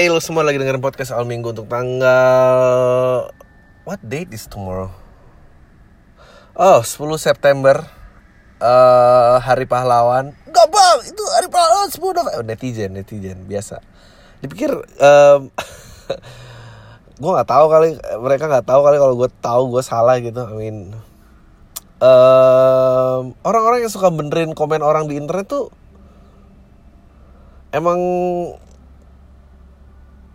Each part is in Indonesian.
Eh lo semua lagi dengerin podcast awal minggu untuk tanggal What date is tomorrow? Oh 10 September eh Hari Pahlawan. Gak bang itu Hari Pahlawan 10 November. Oh, Netizen netizen biasa. Dipikir um, Gue gak tahu kali Mereka gak tahu kali kalau gue tahu gue salah gitu I mean. Em, Orang-orang yang suka benerin komen orang di internet tuh Emang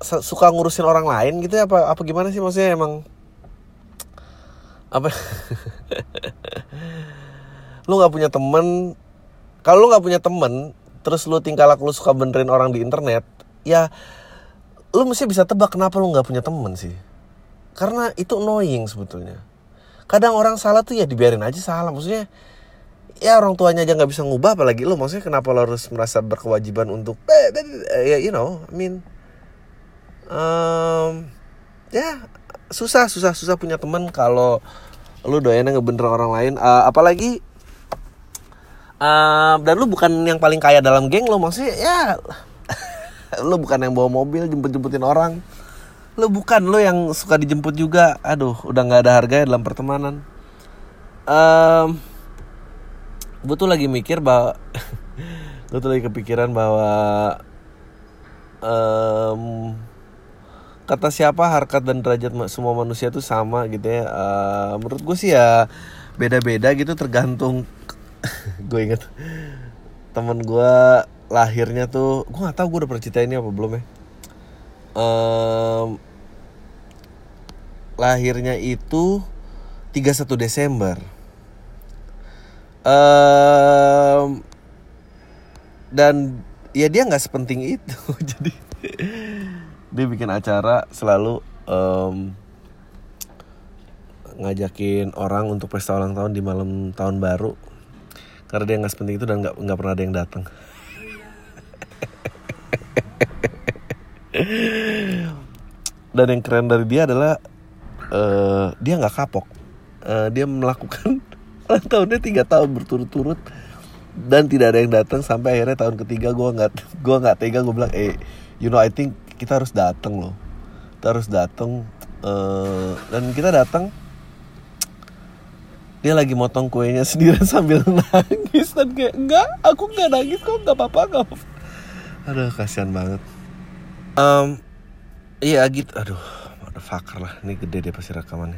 suka ngurusin orang lain gitu ya apa apa gimana sih maksudnya emang? Apa? Lu nggak punya temen kalau lu nggak punya temen terus lu tingkah laku lu suka benerin orang di internet ya lu mesti bisa tebak kenapa lu nggak punya temen sih. Karena itu annoying sebetulnya. Kadang orang salah tuh ya dibiarin aja salah maksudnya ya orang tuanya aja nggak bisa ngubah apalagi lu maksudnya kenapa lo harus merasa berkewajiban untuk eh, eh, eh, ya you know I mean Em, ya susah susah susah punya teman kalau lu doyannya ngebener orang lain. Eh, apalagi em, dan lu bukan yang paling kaya dalam geng lo maksudnya ya lu bukan yang bawa mobil jemput jemputin orang. Lu bukan lu yang suka dijemput juga. Aduh udah nggak ada harganya dalam pertemanan. Em, gue tuh lagi mikir bahwa gue tuh lagi kepikiran bahwa em, kata siapa harkat dan derajat semua manusia tuh sama gitu ya. Eh, menurut gue sih ya beda-beda gitu tergantung gue inget temen gue lahirnya tuh gue nggak tahu gue udah pernah cerita ini apa belum ya. Em, lahirnya itu 31 Desember. Em, dan ya dia nggak sepenting itu jadi dia bikin acara selalu em, ngajakin orang untuk pesta ulang tahun di malam tahun baru. Karena dia nggak sepenting itu dan nggak nggak pernah ada yang datang. Dan yang keren dari dia adalah eh, dia nggak kapok. Eh, dia melakukan ulang tahunnya tiga tahun berturut-turut dan tidak ada yang datang sampai akhirnya tahun ketiga gue nggak gue nggak tega gue bilang eh you know I think kita harus datang loh. Kita harus datang Eh, dan kita datang dia lagi motong kuenya sendirian sambil nangis dan kayak enggak aku nggak nangis kok nggak apa-apa nggak aduh kasihan banget. Em, iya gitu aduh motherfucker lah ini gede deh pasti rekamannya.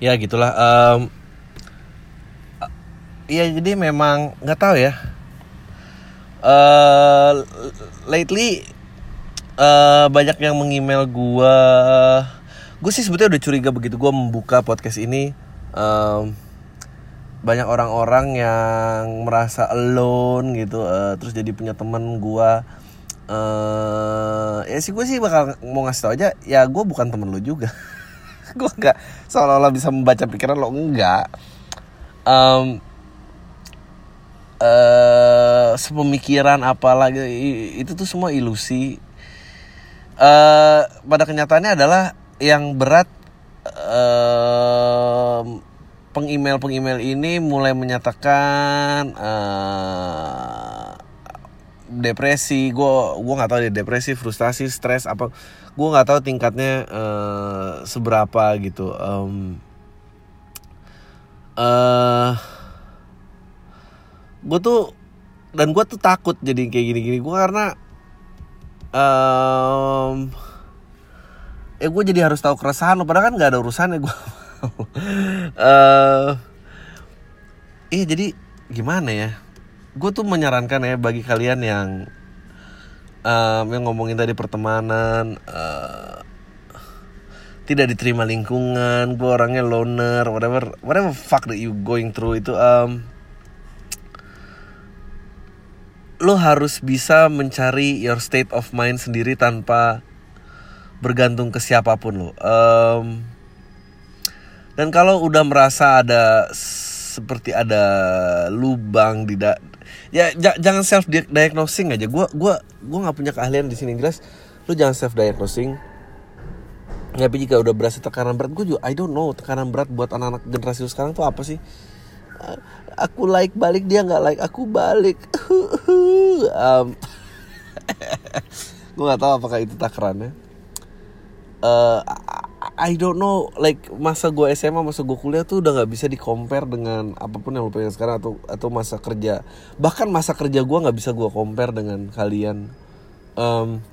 Ya gitulah Em, Iya jadi memang nggak tahu ya. eh lately eh banyak yang mengemail gua. Gue sih sebetulnya udah curiga begitu gua membuka podcast ini. em, banyak orang-orang yang merasa alone gitu, eh, terus jadi punya temen gua. eh ya sih gue sih bakal mau ngasih tau aja, ya gue bukan temen lo juga. gue nggak seolah-olah bisa membaca pikiran lo enggak. Em, eh sepemikiran apalagi i- itu tuh semua ilusi eh pada kenyataannya adalah yang berat em, pengemail pengemail ini mulai menyatakan eh depresi. Gue gue nggak tahu deh depresi frustasi stres apa. Gue nggak tahu tingkatnya eh, seberapa gitu. Em, eh gue tuh dan gue tuh takut jadi kayak gini-gini. Gue karena em eh gue jadi harus tahu keresahan lo padahal kan nggak ada urusannya gue eh iya jadi gimana ya? Gue tuh menyarankan ya bagi kalian yang em, yang ngomongin tadi pertemanan eh, tidak diterima lingkungan gue orangnya loner whatever whatever fuck that you going through itu em, lo harus bisa mencari your state of mind sendiri tanpa bergantung ke siapa pun lo. Em, dan kalau udah merasa ada seperti ada lubang di da ya ja- jangan self diagnosing aja. Gua gua gua nggak punya keahlian di sini jelas. Lu jangan self diagnosing. Tapi jika udah berasa tekanan berat, gue juga I don't know tekanan berat buat anak-anak generasi sekarang tuh apa sih? Aku like balik dia nggak like aku balik. um, gue nggak tahu apakah itu takarannya uh, I don't know like masa gue SMA masa gue kuliah tuh udah nggak bisa di compare dengan apa pun yang lo pengen sekarang atau atau masa kerja. Bahkan masa kerja gue nggak bisa gue compare dengan kalian. Um,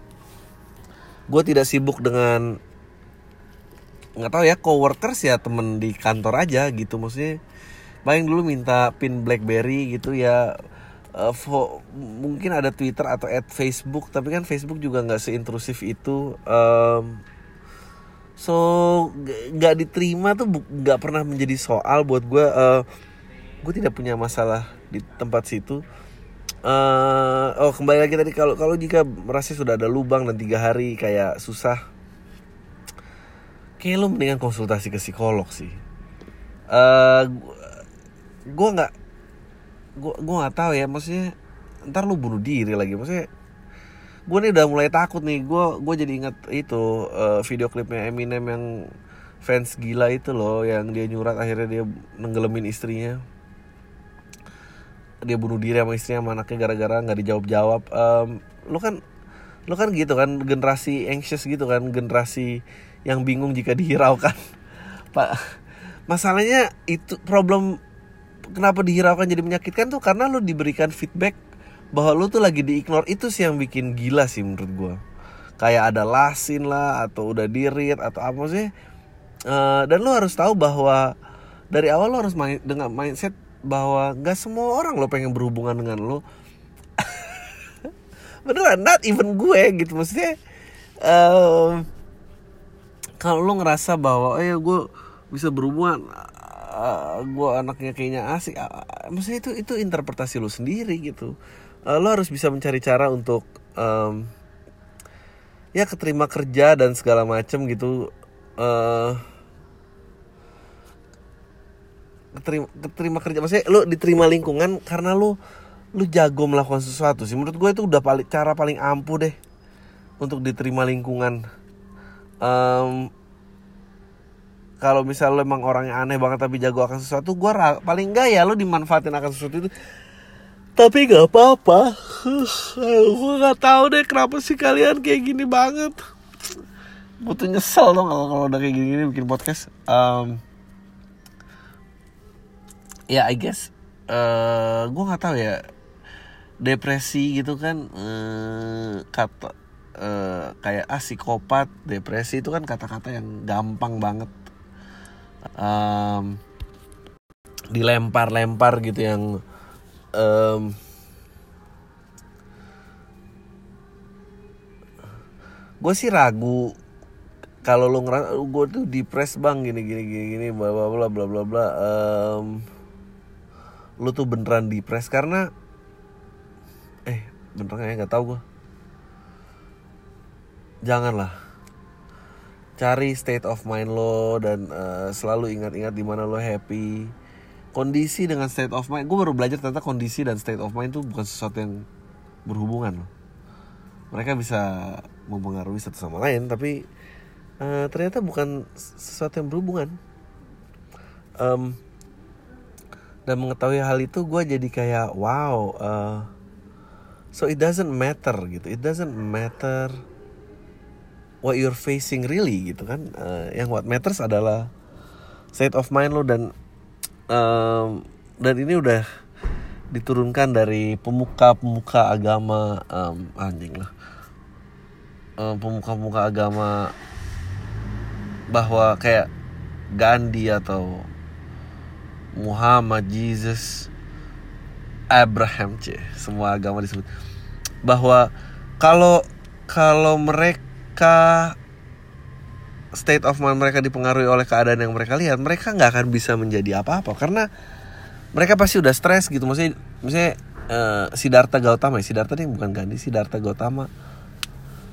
gue tidak sibuk dengan nggak tahu ya coworkers ya temen di kantor aja gitu. Maksudnya paling dulu minta pin BlackBerry gitu ya uh, mungkin ada Twitter atau at Facebook tapi kan Facebook juga nggak seintrusif itu um, so nggak diterima tuh nggak pernah menjadi soal buat gue uh, gue tidak punya masalah di tempat situ. Uh, oh kembali lagi tadi kalau kalau jika merasa sudah ada lubang dan tiga hari kayak susah kayak lo mendingan konsultasi ke psikolog sih. Uh, gue nggak gue gue nggak tahu ya maksudnya ntar lu bunuh diri lagi maksudnya gue nih udah mulai takut nih gue gue jadi ingat itu uh, video klipnya Eminem yang fans gila itu loh yang dia nyurat akhirnya dia nenggelemin istrinya. Dia bunuh diri sama istrinya sama anaknya gara-gara nggak dijawab jawab um, lu kan lu kan gitu kan generasi anxious gitu kan generasi yang bingung jika dihiraukan. Pak masalahnya itu problem kenapa dihiraukan jadi menyakitkan tuh karena lu diberikan feedback bahwa lu tuh lagi diignore itu sih yang bikin gila sih menurut gue kayak ada lasin lah atau udah dirit atau apa sih. Uh, dan lu harus tahu bahwa dari awal lu harus main dengan mindset bahwa nggak semua orang lo pengen berhubungan dengan lo beneran not even gue gitu. Maksudnya uh, kalau lo ngerasa bahwa eh gue bisa berhubungan uh, gue anaknya kayaknya asik. Uh, maksudnya itu itu interpretasi lo sendiri gitu. Uh, lo harus bisa mencari cara untuk um, ya keterima kerja dan segala macem gitu. Uh, keterima, keterima kerja. Maksudnya lo diterima lingkungan karena lo lo jago melakukan sesuatu sih. Menurut gue itu udah paling cara paling ampuh deh untuk diterima lingkungan. Um, kalau misal lo emang orangnya aneh banget tapi jago akan sesuatu gue paling enggak ya lo dimanfaatin akan sesuatu itu. Tapi gak apa-apa. Gue gak tahu deh kenapa sih kalian kayak gini banget. Butuh nyesel dong kalau kalau udah kayak gini, bikin podcast. Um, ya I guess uh, gue nggak tahu ya. Depresi gitu kan uh, kata uh, kayak ah psikopat depresi itu kan kata-kata yang gampang banget um, dilempar-lempar gitu yang um, gue sih ragu kalau lo ngerasa gue tuh depres bang gini gini gini gini bla bla bla bla bla bla. Um, lo tuh beneran depres karena eh beneran ya? Nggak tahu gue janganlah cari state of mind lo dan uh, selalu ingat-ingat di mana lo happy. Kondisi dengan state of mind gue baru belajar tentang kondisi dan state of mind itu bukan sesuatu yang berhubungan loh. Mereka bisa mempengaruhi satu sama lain tapi uh, ternyata bukan sesuatu yang berhubungan. Um, dan mengetahui hal itu gue jadi kayak wow uh, so it doesn't matter gitu. It doesn't matter what you're facing really gitu kan. Uh, yang what matters adalah state of mind lo dan um, dan ini udah diturunkan dari pemuka-pemuka agama um, anjing lah. Um, pemuka-pemuka agama bahwa kayak Gandhi atau Muhammad Jesus Abraham c semua agama disebut. Bahwa kalau kalau mereka state of mind mereka dipengaruhi oleh keadaan yang mereka lihat, mereka nggak akan bisa menjadi apa-apa. Karena mereka pasti udah stres gitu. Maksudnya, misalnya uh, Siddhartha Gautama, Siddhartha nih bukan Gandhi, Siddhartha Gautama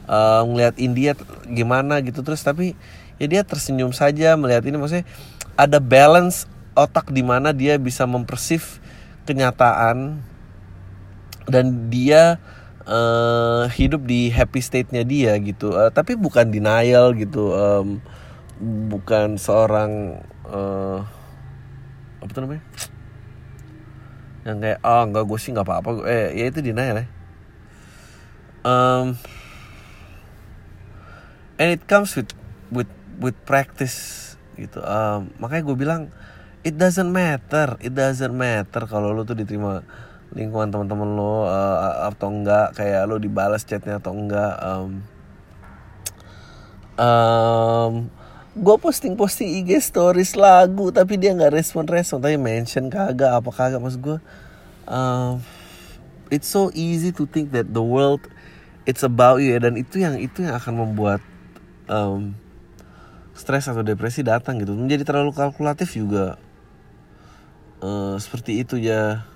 uh, ngelihat India gimana gitu terus. Tapi ya dia tersenyum saja melihat ini. Maksudnya ada balance otak di mana dia bisa mempersif kenyataan dan dia uh, hidup di happy state-nya dia gitu. Uh, tapi bukan denial gitu um, bukan seorang uh, apa tuh namanya? Yang kayak oh enggak gue sih nggak apa-apa. Eh ya itu denial ya. Um, and it comes with with with practice gitu. Um, makanya gue bilang it doesn't matter it doesn't matter kalau lo tuh diterima lingkungan teman-teman lo uh, atau enggak kayak lo dibalas chatnya atau enggak um, um, gue posting posting IG stories lagu tapi dia nggak respon respon. Tapi mention kagak apa kagak maksud gue um, it's so easy to think that the world it's about you ya. Dan itu yang itu yang akan membuat um, stres atau depresi datang gitu. Menjadi terlalu kalkulatif juga uh, seperti itu ya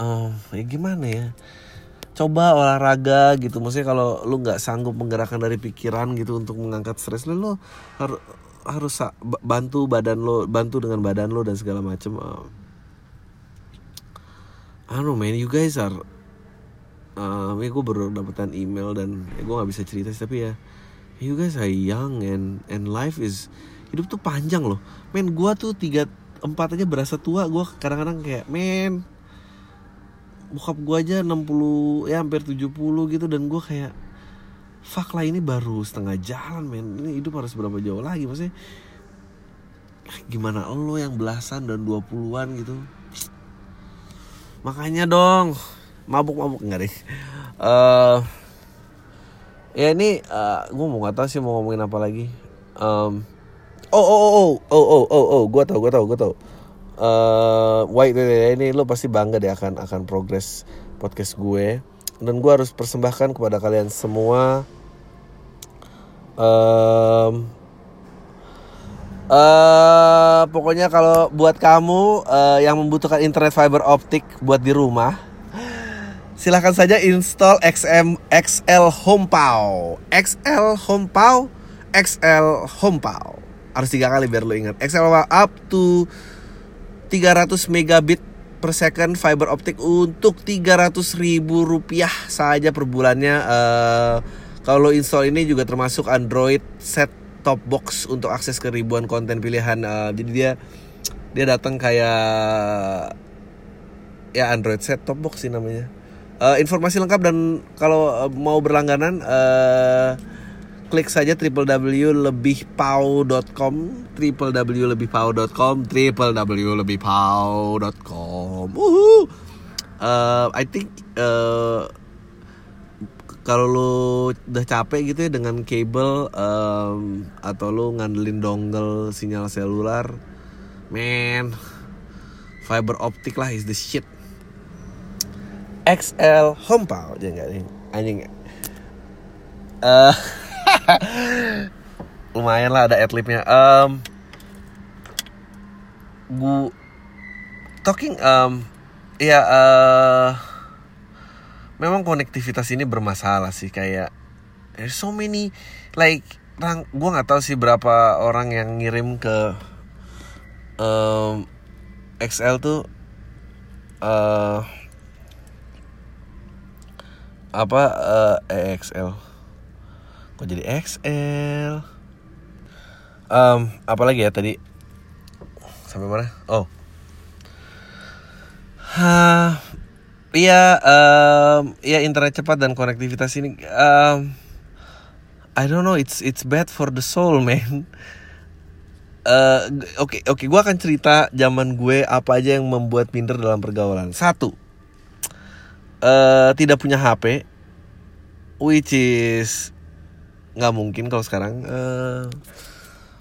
um, ya gimana ya? Coba olahraga gitu maksudnya kalau lu nggak sanggup menggerakkan dari pikiran gitu untuk mengangkat stres lu, lu harus harus bantu badan lo bantu dengan badan lo dan segala macam uh, I don't know man you guys are uh, ya gue baru dapetan email dan ya gue nggak bisa cerita sih tapi ya you guys are young and and life is hidup tuh panjang loh. Men gue tuh tiga empat aja berasa tua gue kadang-kadang kayak men bokap gue aja 60 ya hampir 70 gitu dan gue kayak fuck lah ini baru setengah jalan men. Ini hidup harus berapa jauh lagi? Maksudnya gimana lo yang belasan dan 20-an gitu? Makanya dong mabuk-mabuk enggak deh. Uh, ya ini uh, gue mau nggak tahu sih mau ngomongin apa lagi. Um, oh oh oh oh oh oh oh, oh gue tau gue tau gue tau uh, white ini lo pasti bangga deh akan akan progres podcast gue dan gue harus persembahkan kepada kalian semua um, Uh, pokoknya kalau buat kamu uh, yang membutuhkan internet fiber optik buat di rumah, silahkan saja install XM XL HomePow. XL HomePow, XL HomePow. Harus tiga kali biar lo ingat. XL up to 300 megabit per second fiber optik untuk 300 ribu rupiah saja per bulannya. Uh, kalau install ini juga termasuk Android set top box untuk akses ke ribuan konten pilihan. Uh, jadi dia dia datang kayak ya Android set top box sih namanya. Uh, informasi lengkap dan kalau mau berlangganan uh, klik saja www.lebihpau.com www.lebihpau.com www.lebihpau.com uh, I think uh, kalau lo udah capek gitu ya dengan kabel um, atau lo ngandelin dongle sinyal selular, man, fiber optik lah is the shit. XL HomePod ya enggak nih anjing. Uh, lumayan lah ada adlibnya. Um, gu talking um, ya uh, memang konektivitas ini bermasalah sih kayak there's so many like orang gue nggak tahu sih berapa orang yang ngirim ke um, XL tuh uh, apa uh, eh, XL kok jadi XL um, apa lagi ya tadi sampai mana oh ha Iya, um, ya internet cepat dan konektivitas ini, um, I don't know, it's it's bad for the soul, man. Oke, uh, oke, okay, okay, gue akan cerita zaman gue apa aja yang membuat minder dalam pergaulan. Satu, uh, tidak punya HP, which is nggak mungkin kalau sekarang. Uh,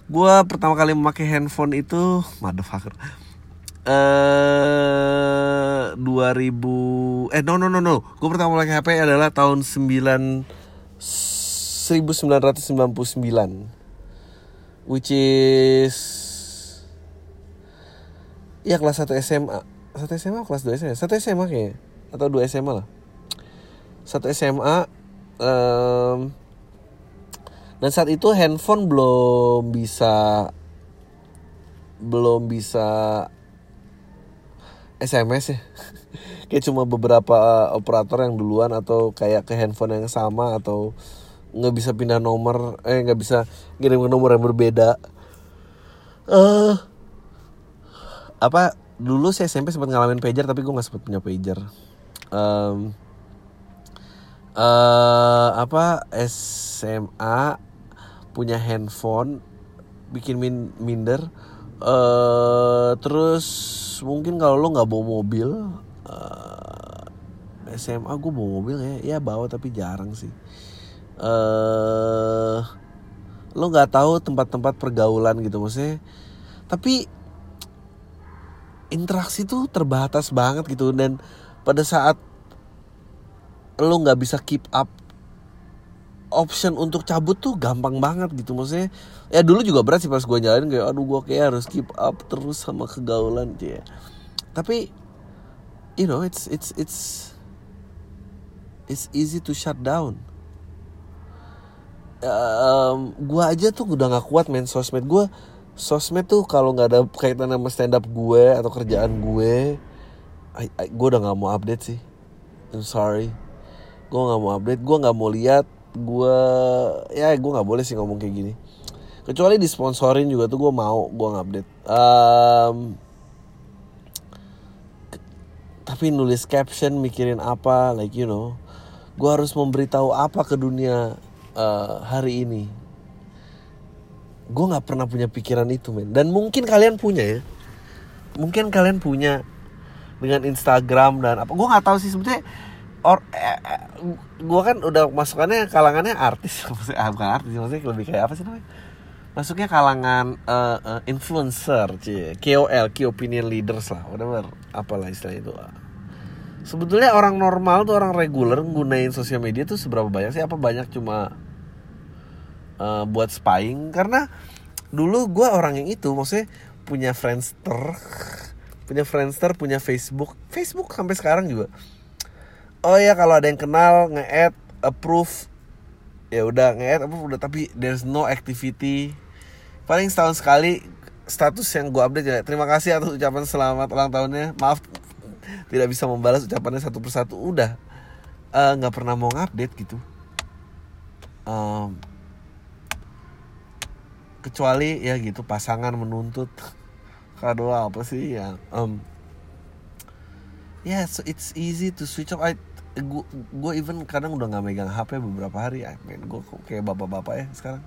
gue pertama kali memakai handphone itu, motherfucker. Eh 2000 eh no no no no. Gue pertama pakai HP adalah tahun 9 1999 which is ya kelas 1 SMA 1 SMA kelas 2 SMA 1 SMA kayaknya. Atau 2 SMA lah. 1 SMA um, dan saat itu handphone belum bisa belum bisa SMS ya. Kayak cuma beberapa uh, operator yang duluan atau kayak ke handphone yang sama atau nggak bisa pindah nomor eh nggak bisa ngirim ke nomor yang berbeda. Uh, apa dulu saya SMP sempat ngalamin pager tapi gue nggak sempat punya pager. Um, uh, apa SMA punya handphone bikin min minder uh, terus mungkin kalau lo nggak bawa mobil uh, SMA gue bawa mobil ya ya bawa tapi jarang sih. Uh, lo nggak tahu tempat-tempat pergaulan gitu maksudnya. Tapi interaksi tuh terbatas banget gitu dan pada saat lo nggak bisa keep up option untuk cabut tuh gampang banget gitu maksudnya. Ya dulu juga berat sih pas gue jalan kayak aduh gue kayak harus keep up terus sama kegaulan ya. Tapi you know it's it's it's it's easy to shut down. Um, gue aja tuh udah nggak kuat main sosmed. Gue sosmed tuh kalau nggak ada kaitan sama stand up gue atau kerjaan gue gue udah nggak mau update sih. I'm sorry. Gue nggak mau update. Gue nggak mau lihat gue ya gue nggak boleh sih ngomong kayak gini. Kecuali disponsorin juga tuh gue mau gue ngupdate um, tapi nulis caption mikirin apa like you know. Gue harus memberitahu apa ke dunia uh, hari ini. Gue nggak pernah punya pikiran itu men. Dan mungkin kalian punya ya. Mungkin kalian punya dengan Instagram dan apa. Gue nggak tahu sih sebetulnya or eh, eh, gue kan udah masukannya kalangannya artis. Maksudnya ah, bukan artis maksudnya lebih kayak apa sih namanya? Masuknya kalangan uh, uh, influencer cie. KOL key opinion leaders lah whatever apalah istilah itu. Sebetulnya orang normal tuh orang reguler nggunain sosial media tuh seberapa banyak sih? Apa banyak cuma uh, buat spying? Karena dulu gue orang yang itu maksudnya punya Friendster punya Friendster punya Facebook. Facebook sampai sekarang juga oh ya kalau ada yang kenal nge-add approve. Ya udah nge-add approve udah tapi there's no activity. Paling setahun sekali status yang gue update ya terima kasih atas ucapan selamat ulang tahunnya. Maaf tidak bisa membalas ucapannya satu persatu. Udah. Eh, nggak uh, pernah mau ngupdate gitu. Um, kecuali ya gitu pasangan menuntut. Kado apa sih ya um, yeah so it's easy to switch off. I gue even kadang udah nggak megang HP beberapa hari I mean gue kayak bapak-bapak ya sekarang.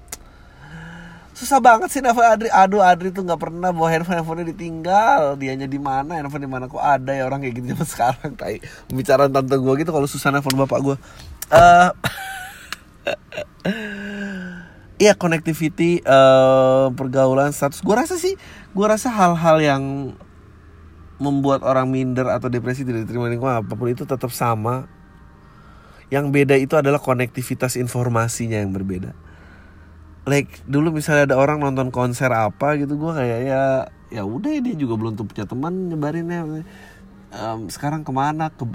Susah banget sih Nafa Adri. Aduh Adri tuh nggak pernah bawa handphone handphonenya ditinggal. Dianya di mana? Handphone di mana? Kok ada ya orang kayak gitu zaman sekarang? Kayak pembicaraan tante gue gitu kalau susah nelfon bapak gue uh, Iya connectivity uh, pergaulan status. Gue rasa sih gue rasa hal-hal yang membuat orang minder atau depresi tidak diterima lingkungan apa pun itu tetap sama. Yang beda itu adalah konektivitas informasinya yang berbeda. Like dulu misalnya ada orang nonton konser apa gitu gue kayak ya ya udah dia juga belum tuh punya teman nyebarinnya. Um, sekarang ke mana? Ke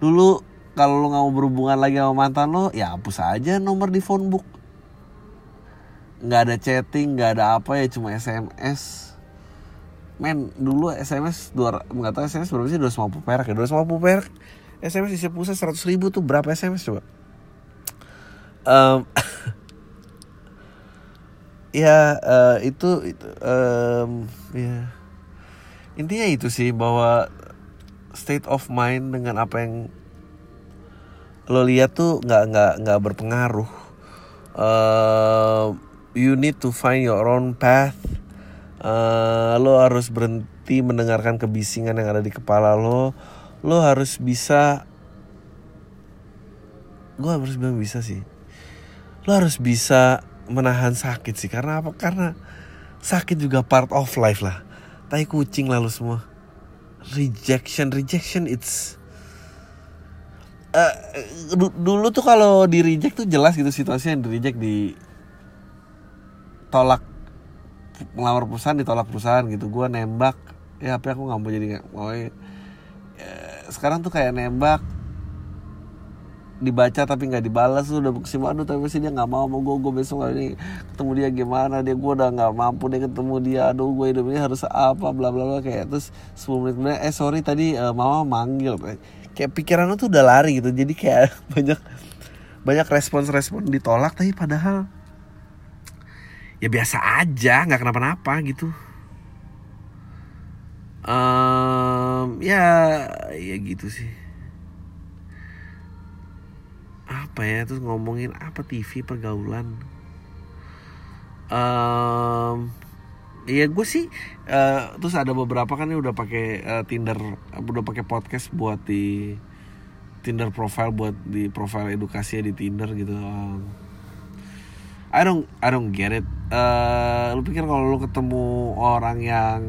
dulu kalau lo nggak mau berhubungan lagi sama mantan lo ya hapus aja nomor di phone book. Nggak ada chatting nggak ada apa ya cuma sms men dulu sms dua nggak tahu sms berapa sih dua ratus perak ya. dua ratus perak sms isi pulsa seratus ribu tuh berapa sms coba? Um, ya uh, itu itu um, ya. Intinya itu sih bahwa state of mind dengan apa yang lo lihat tuh nggak nggak nggak berpengaruh. Uh, you need to find your own path uh, lo harus berhenti mendengarkan kebisingan yang ada di kepala lo. Lo harus bisa gue harus bilang bisa sih. Lo harus bisa menahan sakit sih. Karena apa? Karena sakit juga part of life lah. Tai kucing lalu semua. Rejection rejection it's uh, dulu tuh kalau di reject tuh jelas gitu situasinya di reject di tolak ngelamar perusahaan ditolak perusahaan gitu. Gue nembak. Ya apa aku nggak mau jadi mau ya, sekarang tuh kayak nembak dibaca tapi nggak dibalas tuh udah si aduh tapi sih dia nggak mau mau gue gue besok ini ketemu dia gimana? Dia gue udah nggak mampu dia ketemu dia. Aduh gue hidup ini harus apa? Bla bla bla. Kayak terus 10 menit kemudian eh sorry tadi uh, mama manggil. Kayak pikiran tuh udah lari gitu. Jadi kayak banyak banyak respons-respon ditolak. Tapi padahal ya biasa aja nggak kenapa-napa gitu. Um, ya ya gitu sih. Apa ya terus ngomongin apa TV pergaulan? Um, Iya gue sih uh, terus ada beberapa kan yang udah pakai uh, Tinder udah pakai podcast buat di Tinder profile buat di profile edukasi di Tinder gitu. Um, I don't I don't get it. Uh, lu pikir kalau lu ketemu orang yang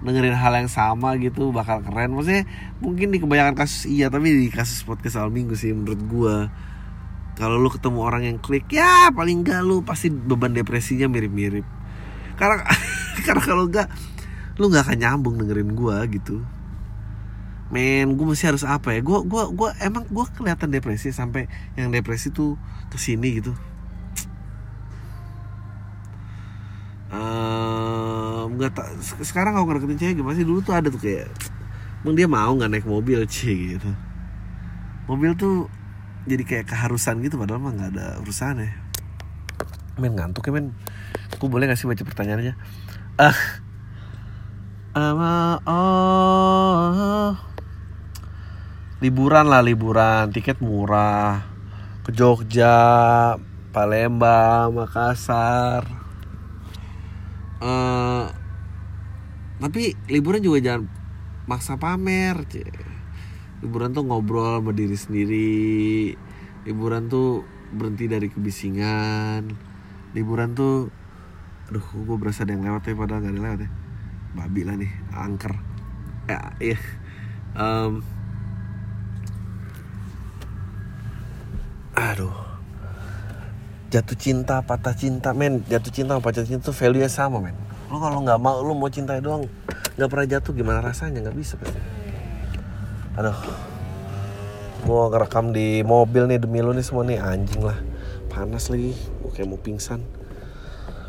dengerin hal yang sama gitu bakal keren? Maksudnya mungkin di kebanyakan kasus iya tapi di kasus podcast awal minggu sih menurut gue kalau lu ketemu orang yang klik ya paling enggak lu pasti beban depresinya mirip-mirip. Karena karena kalau enggak lu nggak akan nyambung dengerin gue gitu. Men gue masih harus apa ya? Gue gua gua emang gue kelihatan depresi sampai yang depresi tuh ke sini gitu nggak tak sekarang kalau ngedeketin cewek gimana sih? Dulu tuh ada tuh kayak emang dia mau nggak naik mobil sih gitu. Mobil tuh jadi kayak keharusan gitu padahal mah nggak ada urusan ya. Men ngantuk ya men. Aku boleh gak sih baca pertanyaannya ah. Ama oh. Liburan lah liburan. Tiket murah. Ke Jogja Palembang Makassar uh, tapi liburan juga jangan maksa pamer cie. liburan tuh ngobrol sama diri sendiri. Liburan tuh berhenti dari kebisingan. Liburan tuh aduh gue berasa ada yang lewat ya padahal gak ada lewat ya. Babi lah nih angker. Ya iya. Um, aduh jatuh cinta patah cinta. Men jatuh cinta sama patah cinta tuh value nya sama men. Lu kalau nggak mau lu mau cintai doang nggak pernah jatuh gimana rasanya? Nggak bisa pasti aduh. Gua ngerekam di mobil nih demi lu nih semua nih. Anjing lah. Panas lagi. Gua kayak mau pingsan.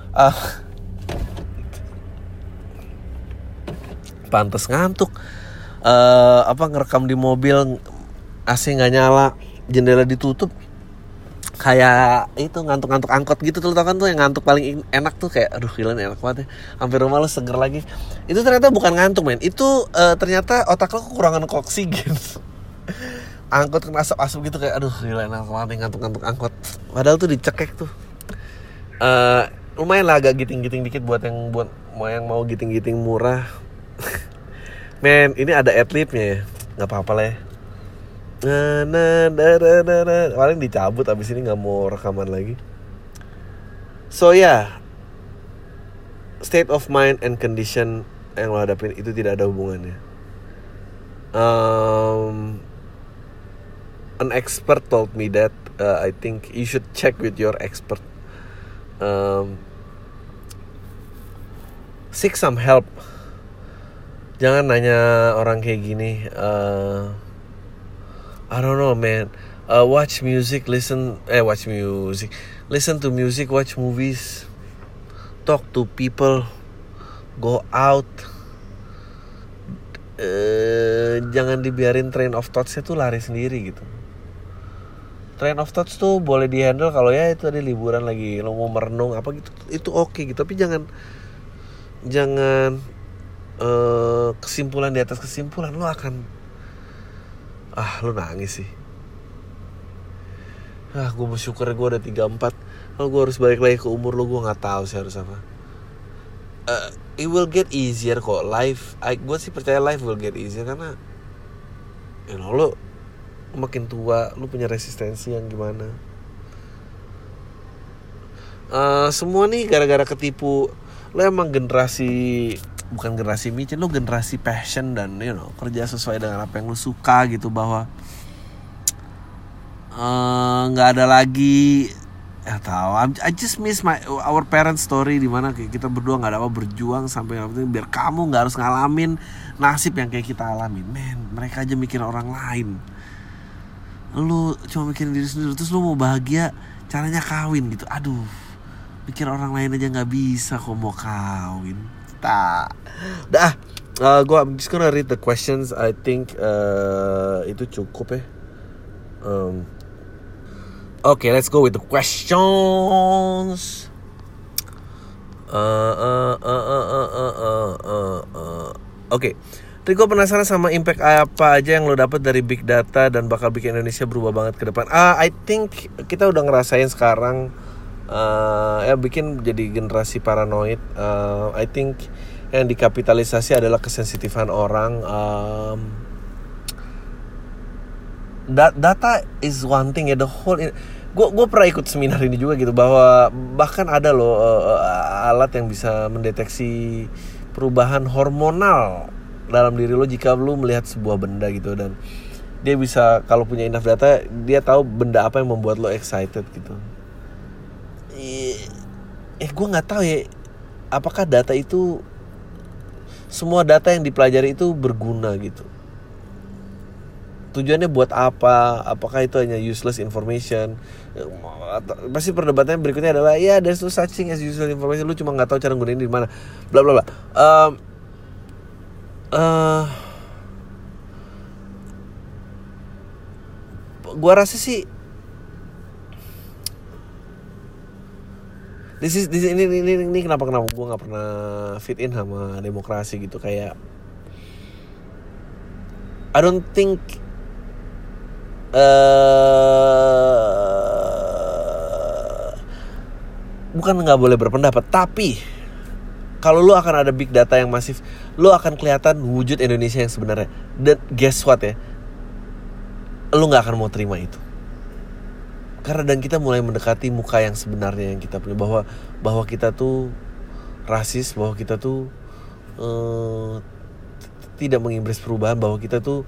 Ah. Pantas ngantuk. Uh, apa ngerekam di mobil AC nggak nyala jendela ditutup kayak itu ngantuk-ngantuk angkot gitu tuh tau kan tuh yang ngantuk paling enak tuh kayak aduh gila enak banget ya hampir rumah lu seger lagi. Itu ternyata bukan ngantuk men. Itu uh, ternyata otak lo kekurangan oksigen angkot kena asap-asap gitu kayak aduh gila enak banget ngantuk-ngantuk angkot. Padahal tuh dicekek tuh. Uh, lumayan lah agak giting-giting dikit buat yang buat mau yang mau giting-giting murah. Men ini ada adlibnya ya. Nggak apa-apa lah ya nah, nah, nah, nah, nah, nah. Paling dicabut abis ini nggak mau rekaman lagi. So ya. Yeah, state of mind and condition yang lo hadapin itu tidak ada hubungannya. Um, an expert told me that uh, I think you should check with your expert. Um, seek some help. Jangan nanya orang kayak gini uh, I don't know, man. Uh, watch music, listen, eh, watch music, listen to music, watch movies, talk to people, go out. Uh, jangan dibiarin train of thoughts tuh lari sendiri gitu. Train of thoughts tuh boleh dihandle kalau ya itu ada liburan lagi lo mau merenung apa gitu itu oke okay gitu tapi jangan jangan uh, kesimpulan di atas kesimpulan lo akan ah lu nangis sih. Ah gue bersyukur gue udah 34 kalau gue harus balik lagi ke umur lu gue nggak tahu sih harus apa. Uh, it will get easier kok. Life gue sih percaya life will get easier karena you know lu makin tua lu punya resistensi yang gimana. Uh, semua nih gara-gara ketipu. Lo emang generasi bukan generasi micin lu generasi passion dan you know kerja sesuai dengan apa yang lu suka gitu bahwa eh, nggak uh, ada lagi ya tahu. I just miss my our parents story di mana kita berdua nggak ada apa berjuang sampai biar kamu nggak harus ngalamin nasib yang kayak kita alamin men mereka aja mikir orang lain. Lu cuma mikirin diri sendiri terus lu mau bahagia caranya kawin gitu. Aduh mikir orang lain aja nggak bisa kok mau kawin tak dah uh, gue I'm just gonna read the questions I think uh, itu cukup ya um, okay let's go with the questions uh, uh, uh, uh, uh, uh, uh, uh. oke okay. Penasaran sama impact apa aja yang lo dapet dari big data dan bakal bikin Indonesia berubah banget ke depan. Ah, I think kita udah ngerasain sekarang uh, ya bikin jadi generasi paranoid. Uh, I think yang dikapitalisasi adalah kesensitifan orang. Um, data is one thing ya the whole gue gue pernah ikut seminar ini juga gitu bahwa bahkan ada loh uh, alat yang bisa mendeteksi perubahan hormonal dalam diri lo jika lo melihat sebuah benda gitu dan dia bisa kalau punya enough data dia tahu benda apa yang membuat lo excited gitu eh gue nggak tahu ya apakah data itu semua data yang dipelajari itu berguna gitu? Tujuannya buat apa? Apakah itu hanya useless information? Pasti perdebatannya berikutnya adalah ya there's no such thing as useless information. Lu cuma nggak tahu cara gunain di mana. Bla bla bla. Um, uh, gua rasa sih This is, this, ini, ini, ini, ini kenapa kenapa gue nggak pernah fit in sama demokrasi gitu kayak I don't think uh, bukan nggak boleh berpendapat tapi kalau lu akan ada big data yang masif, lu akan kelihatan wujud Indonesia yang sebenarnya. Dan guess what ya, lu nggak akan mau terima itu. Karena dan kita mulai mendekati muka yang sebenarnya yang kita punya bahwa bahwa kita tuh rasis, bahwa kita tuh uh, tidak mengimbas perubahan, bahwa kita tuh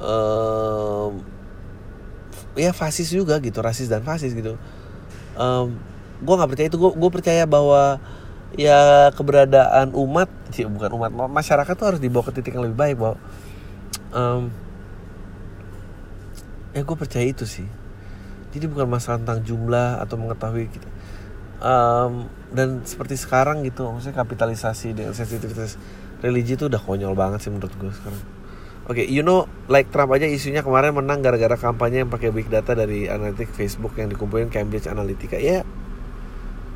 uh, ya fasis juga gitu rasis dan fasis gitu. Um, gue nggak percaya itu gue percaya bahwa ya keberadaan umat sih bukan umat masyarakat tuh harus dibawa ke titik yang lebih baik bahwa um, ya gue percaya itu sih jadi bukan masalah tentang jumlah atau mengetahui gitu um, dan seperti sekarang gitu maksudnya kapitalisasi dengan sensitivitas religi itu udah konyol banget sih menurut gue sekarang Oke, okay, you know, like Trump aja isunya kemarin menang gara-gara kampanye yang pakai big data dari analitik Facebook yang dikumpulin Cambridge Analytica. Ya,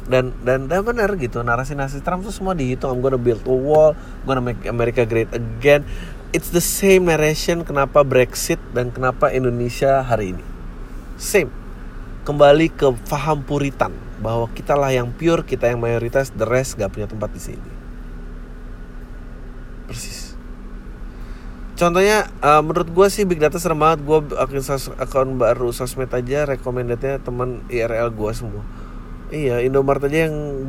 dan dan dan benar gitu narasi-narasi Trump tuh semua dihitung. I'm gonna build a wall, gonna make America great again. It's the same narration kenapa Brexit dan kenapa Indonesia hari ini. Same. Kembali ke faham puritan bahwa kita lah yang pure, kita yang mayoritas, the rest gak punya tempat di sini. Persis. Contohnya uh, menurut gue sih big data serem banget. Gue akun akun baru sosmed aja recommendednya teman IRL gue semua. Iya Indomaret aja yang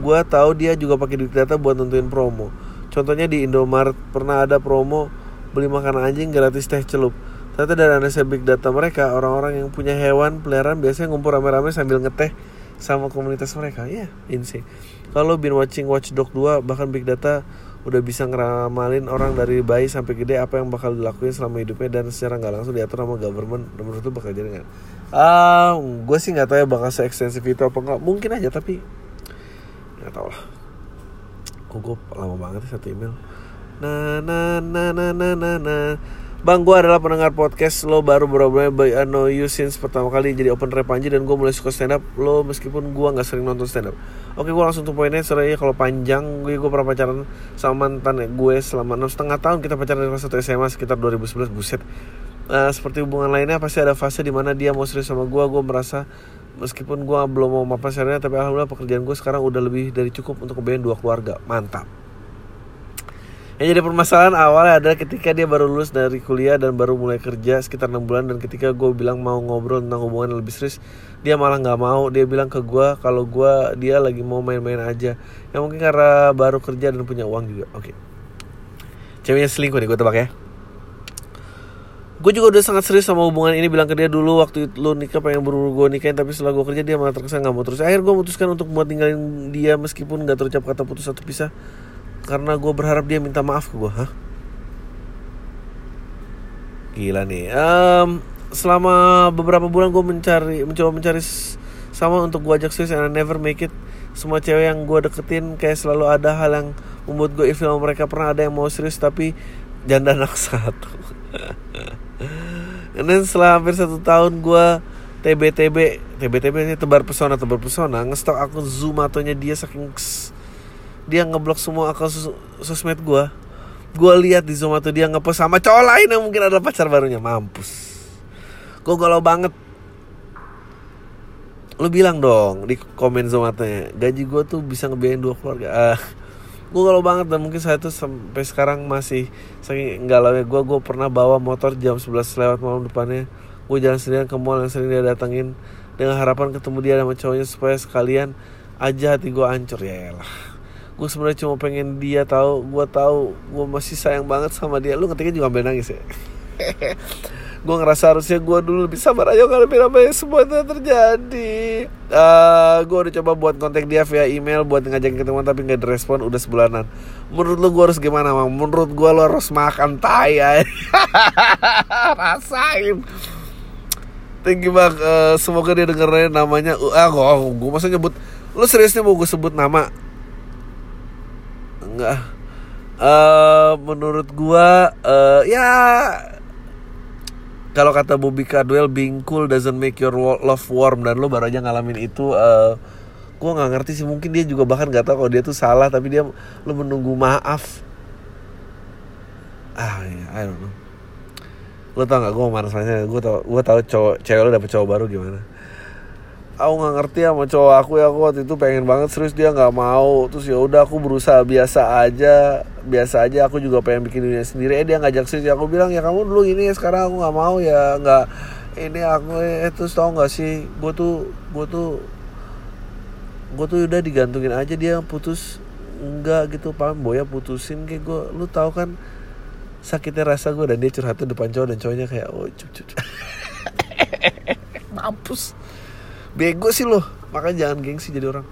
gua tahu dia juga pakai big data buat nentuin promo. Contohnya di Indomaret pernah ada promo beli makanan anjing gratis teh celup ternyata dari analisa big data mereka orang-orang yang punya hewan peliharaan biasanya ngumpul rame-rame sambil ngeteh sama komunitas mereka. Ya yeah, insane. Kalau bin watching Watchdog 2 bahkan big data udah bisa ngeramalin orang dari bayi sampai gede apa yang bakal dilakuin selama hidupnya dan secara nggak langsung diatur sama government. Menurut itu bakal jadi nggak? Ah gue sih nggak tahu ya bakal se ekstensif itu apa nggak. Mungkin aja tapi nggak tahu lah. Kok gue lama banget sih satu email. Na na na na na na na Bang, gue adalah pendengar podcast lo baru berobrol by I know you since pertama kali jadi open rap Panji dan gue mulai suka stand up lo meskipun gue nggak sering nonton stand up. Oke, gue langsung tuh poinnya soalnya kalau panjang. Gue gue pernah pacaran sama mantan gue selama enam setengah tahun. Kita pacaran dari satu SMA sekitar 2011 buset. Uh, seperti hubungan lainnya pasti ada fase di mana dia mau serius sama gue gue merasa meskipun gue belum mau mapan tapi alhamdulillah pekerjaan gue sekarang udah lebih dari cukup untuk kebayang dua keluarga. Mantap yang jadi permasalahan awalnya adalah ketika dia baru lulus dari kuliah dan baru mulai kerja sekitar enam bulan dan ketika gue bilang mau ngobrol tentang hubungan yang lebih serius dia malah nggak mau. Dia bilang ke gue kalau gue dia lagi mau main-main aja. Yang mungkin karena baru kerja dan punya uang juga. Oke. Okay. ceweknya selingkuh nih gue tebak ya. Gue juga udah sangat serius sama hubungan ini bilang ke dia dulu waktu itu lu nikah pengen buru-buru gue nikahin tapi setelah gue kerja dia malah terkesan nggak mau terus. Akhir gue memutuskan untuk buat tinggalin dia meskipun nggak terucap kata putus atau pisah karena gue berharap dia minta maaf ke gue hah? Gila nih. Um, selama beberapa bulan gue mencari mencoba mencari sama untuk gue ajak serius and I never make it. Semua cewek yang gue deketin kayak selalu ada hal yang membuat gue ilfil mereka. Pernah ada yang mau serius tapi janda anak satu. And then setelah hampir satu tahun gue TBTB TBTB ini tebar pesona tebar pesona. Ngestok akun zoom atonya dia saking dia ngeblok semua akun sos sosmed gue gue lihat di Zoom dia ngepost sama cowok lain yang mungkin adalah pacar barunya. Mampus. Gue galau banget. Lu bilang dong di komen Zomatanya gaji gue tuh bisa ngebiayain dua keluarga. Uh, gue galau banget dan mungkin saya tuh sampai sekarang masih saking galau ya. Gue gue pernah bawa motor jam 11 lewat malam depannya. Gue jalan sendirian ke mall yang sering dia datengin. Dengan harapan ketemu dia sama cowoknya supaya sekalian aja hati gue hancur. Ya lah gue sebenarnya cuma pengen dia tahu gue tahu gue masih sayang banget sama dia. Lu ketika juga ambil nangis ya? Gue ngerasa harusnya gue dulu lebih sabar aja kalau lebih lama semua terjadi. Uh, eh, gue udah coba buat kontak dia via email buat ngajakin ketemuan tapi nggak direspon udah sebulanan. Menurut lu gue harus gimana mang? Menurut gue lu harus makan tai ya rasain. Thank you bang. Uh, semoga dia dengerin namanya uh, ah gue gue masa nyebut lu seriusnya mau gue sebut nama enggak. Uh, menurut gue uh, ya kalau kata Bobby Caldwell being cool doesn't make your love warm. Dan lo baru aja ngalamin itu uh, gue nggak ngerti sih. Mungkin dia juga bahkan nggak tahu kalau dia tuh salah tapi dia lo menunggu maaf. Ah ya I don't know. Lo tau gak gue rasanya gue tau gue tau cowok cewek lo dapet cowok baru gimana aku nggak ngerti sama cowok aku ya aku waktu itu pengen banget serius dia nggak mau. Terus ya udah aku berusaha biasa aja. Biasa aja aku juga pengen bikin dunia sendiri. Eh dia ngajak serius aku bilang ya kamu dulu ini ya sekarang aku nggak mau ya. Nggak ini aku eh terus tau nggak sih gue tuh gue tuh gue tuh udah digantungin aja dia putus. Enggak gitu. Paham boya putusin kayak gue lu tau kan sakitnya rasa gue dan dia curhat tuh depan cowok dan cowoknya kayak oh cup, cup. mampus bego sih lo. Makanya jangan gengsi jadi orang.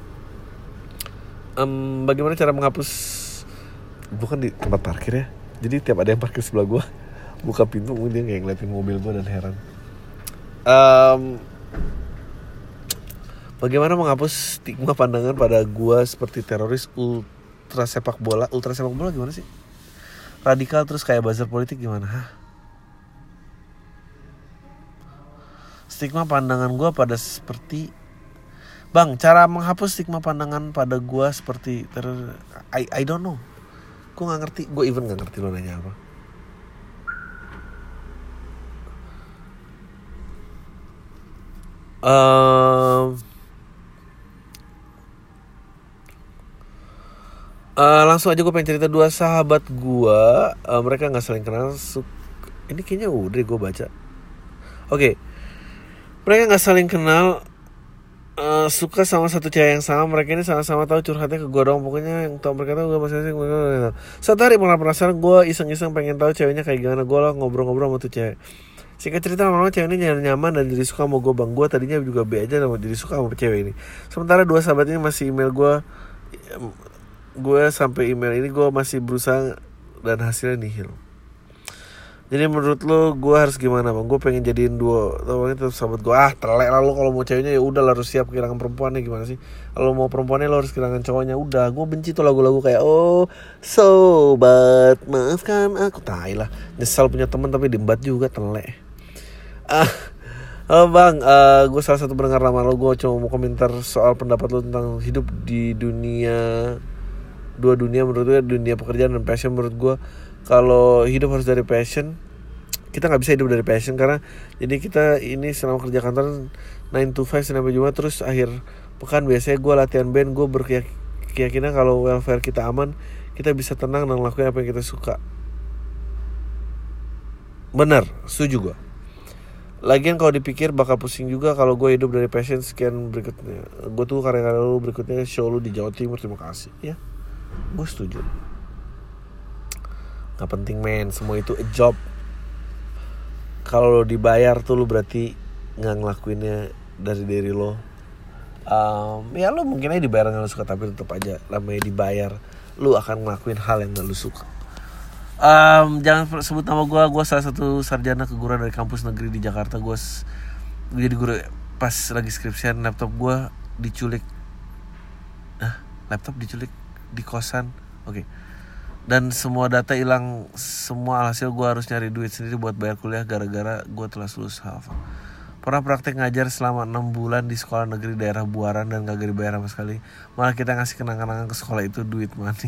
Um, bagaimana cara menghapus? Bukan di tempat parkir ya. Jadi tiap ada yang parkir sebelah gue buka pintu mungkin dia kayak ngeliatin mobil gue dan heran. Um, bagaimana menghapus stigma pandangan pada gue seperti teroris ultra sepak bola? Ultra sepak bola gimana sih? Radikal terus kayak buzzer politik gimana? Hah? Stigma pandangan gue pada seperti Bang, cara menghapus stigma pandangan pada gue seperti ter I, I don't know. Gue gak ngerti, gue even gak ngerti lo nanya apa. Uh, uh, langsung aja gue pengen cerita dua sahabat gue uh, mereka nggak saling kenal ini kayaknya udah gue baca oke okay mereka nggak saling kenal uh, suka sama satu cewek yang sama mereka ini sama-sama tahu curhatnya ke gue dong pokoknya yang tahu mereka tahu gue masing-masing satu hari malah penasaran gue iseng-iseng pengen tahu ceweknya kayak gimana. Gue lah ngobrol-ngobrol sama tuh cewek. Singkat cerita lama-lama cewek ini nyaman, nyaman dan jadi suka sama gue bang Gue tadinya juga be aja sama jadi suka sama cewek ini. Sementara dua sahabat ini masih email gue Gue sampai email ini gue masih berusaha dan hasilnya nihil jadi menurut lo gue harus gimana bang? Gue pengen jadiin dua, ini tetap sahabat gue. Ah telek lalu kalau mau ceweknya ya udah harus siap kehilangan perempuannya gimana sih? Kalau mau perempuannya lo harus kehilangan cowoknya. Udah, gue benci tuh lagu-lagu kayak oh sobat maafkan aku. Tai lah, nyesal punya teman tapi dimbat juga telek. Ah, Halo bang, uh, gue salah satu pendengar lama lo. Gue cuma mau komentar soal pendapat lo tentang hidup di dunia dua dunia menurut gue dunia pekerjaan dan passion menurut gue kalau hidup harus dari passion kita nggak bisa hidup dari passion karena jadi kita ini selama kerja kantor 9 to 5 sampai Jumat terus akhir pekan biasanya gue latihan band gue berkeyakinan kalau welfare kita aman kita bisa tenang dan lakukan apa yang kita suka benar setuju gue Lagian kalau dipikir bakal pusing juga kalau gue hidup dari passion sekian berikutnya. Gue tuh karya-karya lu berikutnya show lu di Jawa Timur. Terima kasih. Ya, gue setuju nggak penting men. Semua itu a job. Kalau dibayar tuh lo berarti nggak ngelakuinnya dari diri lo. Um, ya lo mungkin aja dibayar nggak lo suka tapi tetap aja namanya dibayar lo akan ngelakuin hal yang gak lo suka. Um, jangan sebut nama gue gue salah satu sarjana keguruan dari kampus negeri di Jakarta. Gue jadi guru pas lagi skripsian laptop gue diculik. Ah laptop diculik di kosan? Oke. okay dan semua data hilang semua hasil gue harus nyari duit sendiri buat bayar kuliah gara-gara gue telah lulus half pernah praktek ngajar selama enam bulan di sekolah negeri daerah Buaran dan gak dibayar sama sekali. Malah kita ngasih kenang-kenangan ke sekolah itu duit money.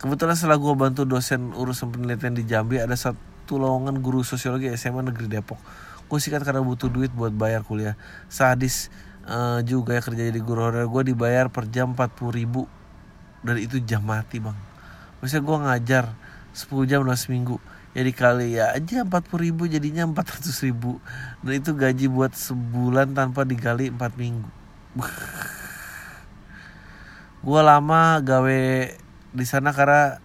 Kebetulan setelah gue bantu dosen urusan penelitian di Jambi ada satu lowongan guru sosiologi SMA Negeri Depok. Gue sikat karena butuh duit buat bayar kuliah. Sadis uh, juga ya kerja jadi guru honorer gue dibayar per jam 40 ribu. Dan itu jam mati bang Maksudnya gue ngajar 10 jam dalam seminggu. Ya dikali ya aja 40 ribu jadinya 400 ribu. Dan itu gaji buat sebulan tanpa dikali 4 minggu. Gue lama gawe di sana karena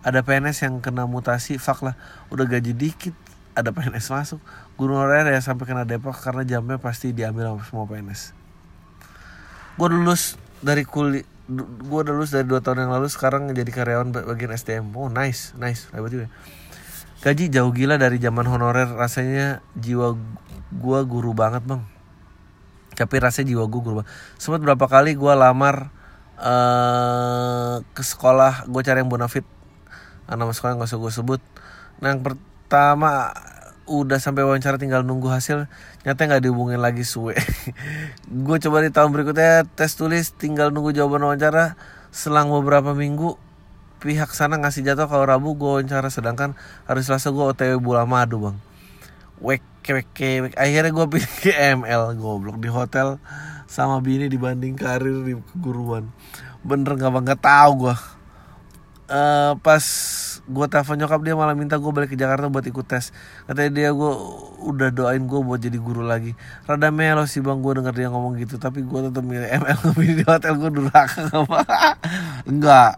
ada PNS yang kena mutasi fak lah. Udah gaji dikit ada PNS masuk. Honorer ya sampai kena depok karena jamnya pasti diambil sama semua PNS gue lulus dari kuliah gue lulus dari dua tahun yang lalu sekarang jadi karyawan bagian SDM oh nice nice hebat juga. Gaji jauh gila dari zaman honorer rasanya jiwa gue guru banget bang. Tapi rasanya jiwa gue guru banget. Sempat berapa kali gue lamar uh, ke sekolah gue cari yang bonafit. Nama sekolah nggak usah gue sebut. Nah yang pertama udah sampai wawancara tinggal nunggu hasil nyata nggak dihubungin lagi suwe gue coba di tahun berikutnya tes tulis tinggal nunggu jawaban wawancara. Selang beberapa minggu pihak sana ngasih jatuh kalau Rabu gue wawancara. Sedangkan hari Selasa gue OTW bola madu bang. Wek wek wek. Akhirnya gue pilih ke ML goblok. Di hotel sama bini dibanding karir di keguruan. Bener nggak bang? Nggak tahu gue uh, pas gue telepon nyokap dia malah minta gue balik ke Jakarta buat ikut tes. Katanya dia gue udah doain gue buat jadi guru lagi. Rada melo sih bang gue denger dia ngomong gitu. Tapi gue tetap milih ML milih di hotel gue durhaka enggak.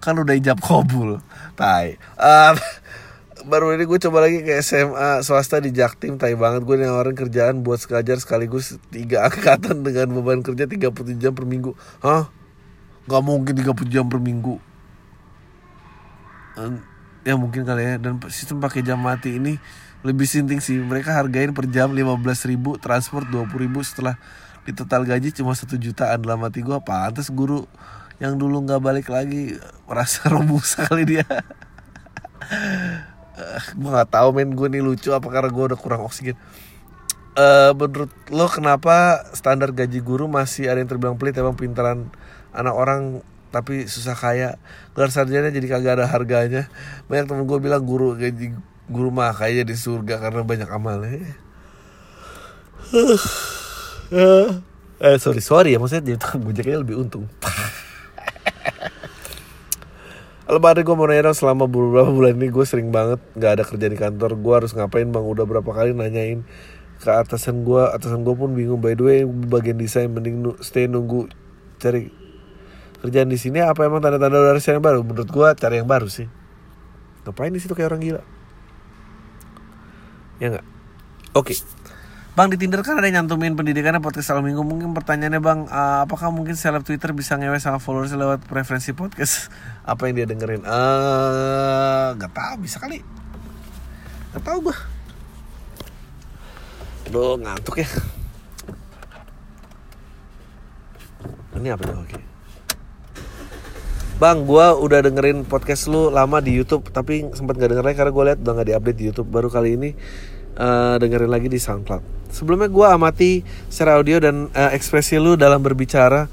Kan udah ijab kabul. Tai. Uh, baru ini gue coba lagi ke SMA swasta di Jaktim tai banget. Gue nawarin kerjaan buat sekajar sekaligus tiga angkatan dengan beban kerja 30 jam per minggu. Hah? Gak mungkin 30 jam per minggu ya mungkin kali ya. Dan sistem pakai jam mati ini lebih sinting sih. Mereka hargain per jam 15 ribu transport 20 ribu. Setelah di total gaji cuma satu jutaan. Dalam mati gue pantas guru yang dulu nggak balik lagi merasa robusa kali dia. Uh, gue nggak tahu men. Gue nih lucu apa karena gue udah kurang oksigen. Uh, menurut lo kenapa standar gaji guru masih ada yang terbilang pelit? Emang pintaran anak orang tapi susah kaya. Gelar sarjana jadi kagak ada harganya. Banyak temen gue bilang guru gaji guru mah kaya di surga karena banyak amalnya. Eh sorry sorry ya maksudnya jadi tukang gojeknya lebih untung. Lebaran gue mau nanya selama beberapa bulan ini gue sering banget nggak ada kerja di kantor. Gue harus ngapain bang? Udah berapa kali nanyain ke atasan gue atasan gue pun bingung by the way bagian desain mending stay nunggu cari kerjaan di sini apa emang tanda-tanda dari yang baru? Menurut gue cari yang baru sih. Ngapain di situ kayak orang gila? Ya nggak? Oke. Okay. Bang di Tinder kan ada yang nyantumin pendidikannya podcast selalu minggu. Mungkin pertanyaannya bang uh, Apakah mungkin seleb Twitter bisa ngewe sama followers lewat preferensi podcast? Apa yang dia dengerin? Uh, Gak tau bisa kali. Gak tau gue Aduh ngantuk ya. Ini apa tuh? Oke Bang, gue udah dengerin podcast lu lama di YouTube, tapi sempat gak dengerin karena gue lihat udah gak diupdate di YouTube. Baru kali ini uh, dengerin lagi di SoundCloud. Sebelumnya gue amati secara audio dan uh, ekspresi lu dalam berbicara.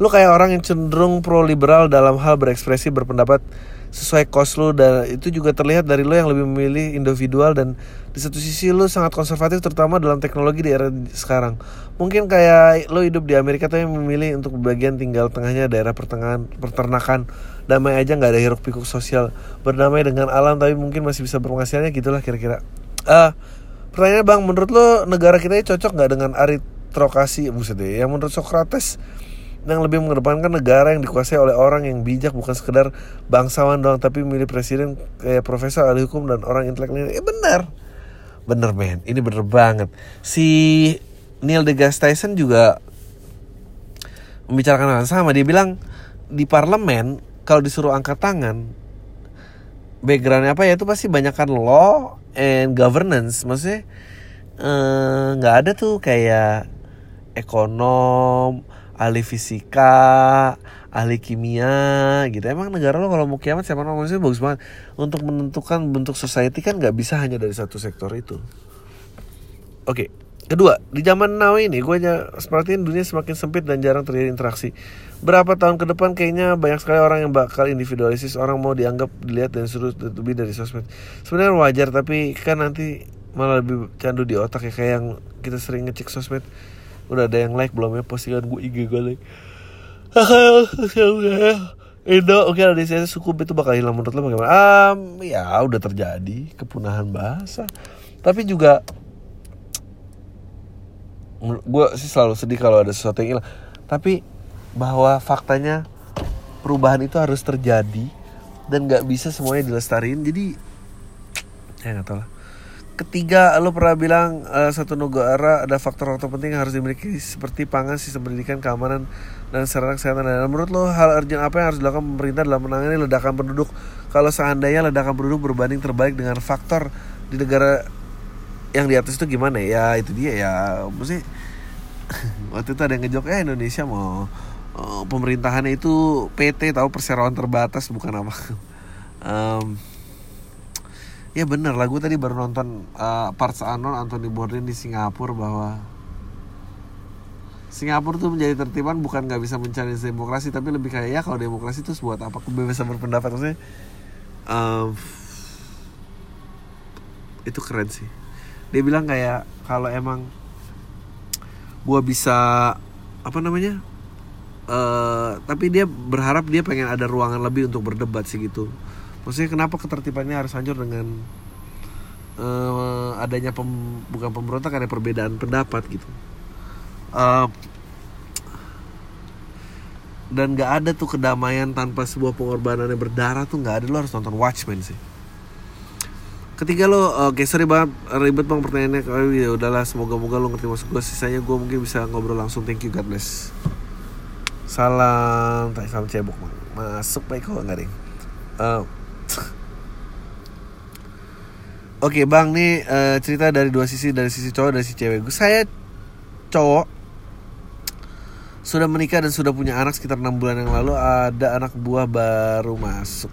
Lu kayak orang yang cenderung pro liberal dalam hal berekspresi berpendapat sesuai kos lu dan itu juga terlihat dari lu yang lebih memilih individual dan di satu sisi lu sangat konservatif terutama dalam teknologi di era sekarang. Mungkin kayak lu hidup di Amerika tapi memilih untuk bagian tinggal tengahnya daerah pertengahan peternakan. Damai aja nggak ada hiruk pikuk sosial. Berdamai dengan alam tapi mungkin masih bisa berpenghasilannya gitulah kira-kira. Uh, pertanyaan bang, menurut lo negara kita ini cocok nggak dengan aritrokrasi, buset deh, yang menurut Socrates yang lebih mengedepankan negara yang dikuasai oleh orang yang bijak bukan sekedar bangsawan doang tapi milih presiden kayak profesor ahli hukum dan orang intelektual. Eh benar bener men. Ini bener banget. Si Neil deGrasse Tyson juga membicarakan hal sama. Dia bilang di parlemen kalau disuruh angkat tangan backgroundnya apa ya? Itu pasti banyakkan law and governance. Maksudnya eh, nggak ada tuh kayak ekonom ahli fisika ahli kimia gitu emang negara lo kalau mau kiamat siapa manusia bagus banget untuk menentukan bentuk society kan nggak bisa hanya dari satu sektor itu oke okay. Kedua, di zaman now ini gue aja sepertinya dunia semakin sempit dan jarang terjadi interaksi. Berapa tahun ke depan kayaknya banyak sekali orang yang bakal individualisis, orang mau dianggap, dilihat dan suruh lebih dari sosmed. Sebenarnya wajar tapi kan nanti malah lebih candu di otak ya kayak yang kita sering ngecek sosmed. Udah ada yang like belum ya postingan gue IG gue like. Indo, oke di sini suku itu bakal hilang menurut lo bagaimana? Um, ya udah terjadi kepunahan bahasa. Tapi juga gue sih selalu sedih kalau ada sesuatu yang hilang tapi bahwa faktanya perubahan itu harus terjadi dan nggak bisa semuanya dilestariin jadi ya nggak tahu lah ketiga lo pernah bilang uh, satu negara ada faktor-faktor penting yang harus dimiliki seperti pangan sistem pendidikan keamanan dan sarana kesehatan. Dan menurut lo hal urgent apa yang harus dilakukan pemerintah dalam menangani ledakan penduduk? Kalau seandainya ledakan penduduk berbanding terbalik dengan faktor di negara yang di atas itu gimana ya? Itu dia ya. Mesti waktu itu ada yang ngejok ya Indonesia mau uh, pemerintahannya itu PT tahu perseroan terbatas bukan apa. Um, ya bener. Lah gue tadi baru nonton uh, Parts Unknown Anthony Bourdain di Singapura bahwa Singapura tuh menjadi tertiban bukan nggak bisa mencari demokrasi tapi lebih kayak ya kalau demokrasi itu buat apa? Kebebasan berpendapat maksudnya um, itu keren sih. Dia bilang kayak kalau emang gue bisa apa namanya uh, tapi dia berharap dia pengen ada ruangan lebih untuk berdebat sih gitu maksudnya kenapa ketertibannya harus hancur dengan uh, adanya pem, bukan pemberontak ada perbedaan pendapat gitu uh, dan gak ada tuh kedamaian tanpa sebuah pengorbanan yang berdarah tuh gak ada lo harus nonton Watchmen sih Ketika lo, oke okay, sorry banget ribet bang pertanyaannya kalau ya udahlah semoga moga lo ngerti maksud gue sisanya gue mungkin bisa ngobrol langsung thank you God bless. Salam, tak salam cebok bang. Masuk baik kok nggak ding. Uh, Oke okay, bang, nih uh, cerita dari dua sisi dari sisi cowok dari sisi cewek. Saya cowok sudah menikah dan sudah punya anak sekitar enam bulan yang lalu ada anak buah baru masuk.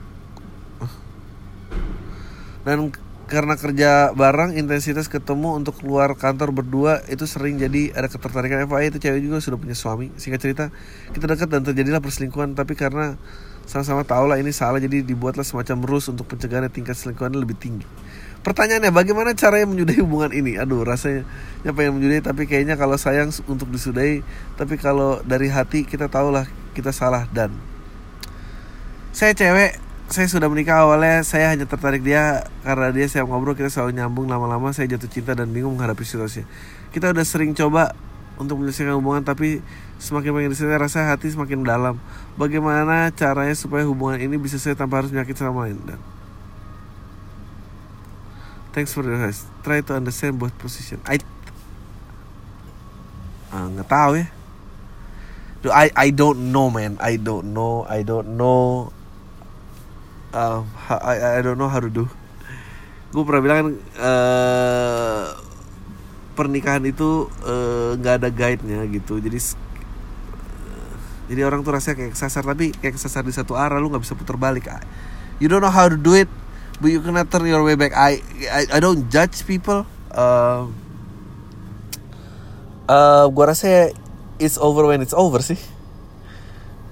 Dan karena kerja bareng intensitas ketemu untuk keluar kantor berdua itu sering jadi ada ketertarikan FA itu cewek juga sudah punya suami singkat cerita kita dekat dan terjadilah perselingkuhan tapi karena sama-sama tahu lah ini salah jadi dibuatlah semacam rus untuk pencegahan tingkat selingkuhan lebih tinggi pertanyaannya bagaimana caranya menyudahi hubungan ini? Aduh rasanya ya pengen menyudahi tapi kayaknya kalau sayang untuk disudahi tapi kalau dari hati kita tahulah kita salah dan. Saya cewek saya sudah menikah awalnya saya hanya tertarik dia karena dia siap ngobrol kita selalu nyambung lama-lama saya jatuh cinta dan bingung menghadapi situasi. Kita udah sering coba untuk menyelesaikan hubungan tapi semakin pengen di sini rasa hati semakin dalam. Bagaimana caranya supaya hubungan ini bisa saya tanpa harus menyakiti sama lain dan thanks for the advice. Try to understand both position. I ah, nggak uh, tahu ya. I I don't know man. I don't know. I don't know um, I, I don't know how to do. Gue pernah bilang uh, pernikahan itu eh, nggak uh, ada guide-nya gitu. Jadi uh, jadi orang tuh rasanya kayak kesasar. Tapi kayak kesasar di satu arah lu nggak bisa putar balik. You don't know how to do it but you cannot turn your way back. I I, I don't judge people. Uh, uh, gue rasa it's over when it's over sih.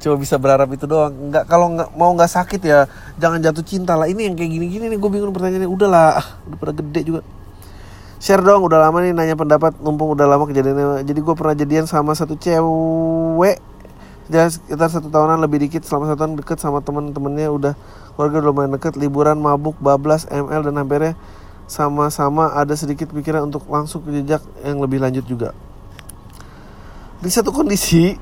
Cuma bisa berharap itu doang. Nggak kalau nggak mau nggak sakit ya jangan jatuh cinta lah. Ini yang kayak gini-gini nih gue bingung pertanyaannya. Udahlah udah pada gede juga. Share dong udah lama nih nanya pendapat. Numpung udah lama kejadiannya. Jadi gue pernah jadian sama satu cewek. Jadi sekitar satu tahunan lebih dikit selama satu tahun deket sama temen-temennya udah udah lumayan deket liburan mabuk bablas ml dan hampirnya sama-sama ada sedikit pikiran untuk langsung ke jejak yang lebih lanjut juga. Di satu kondisi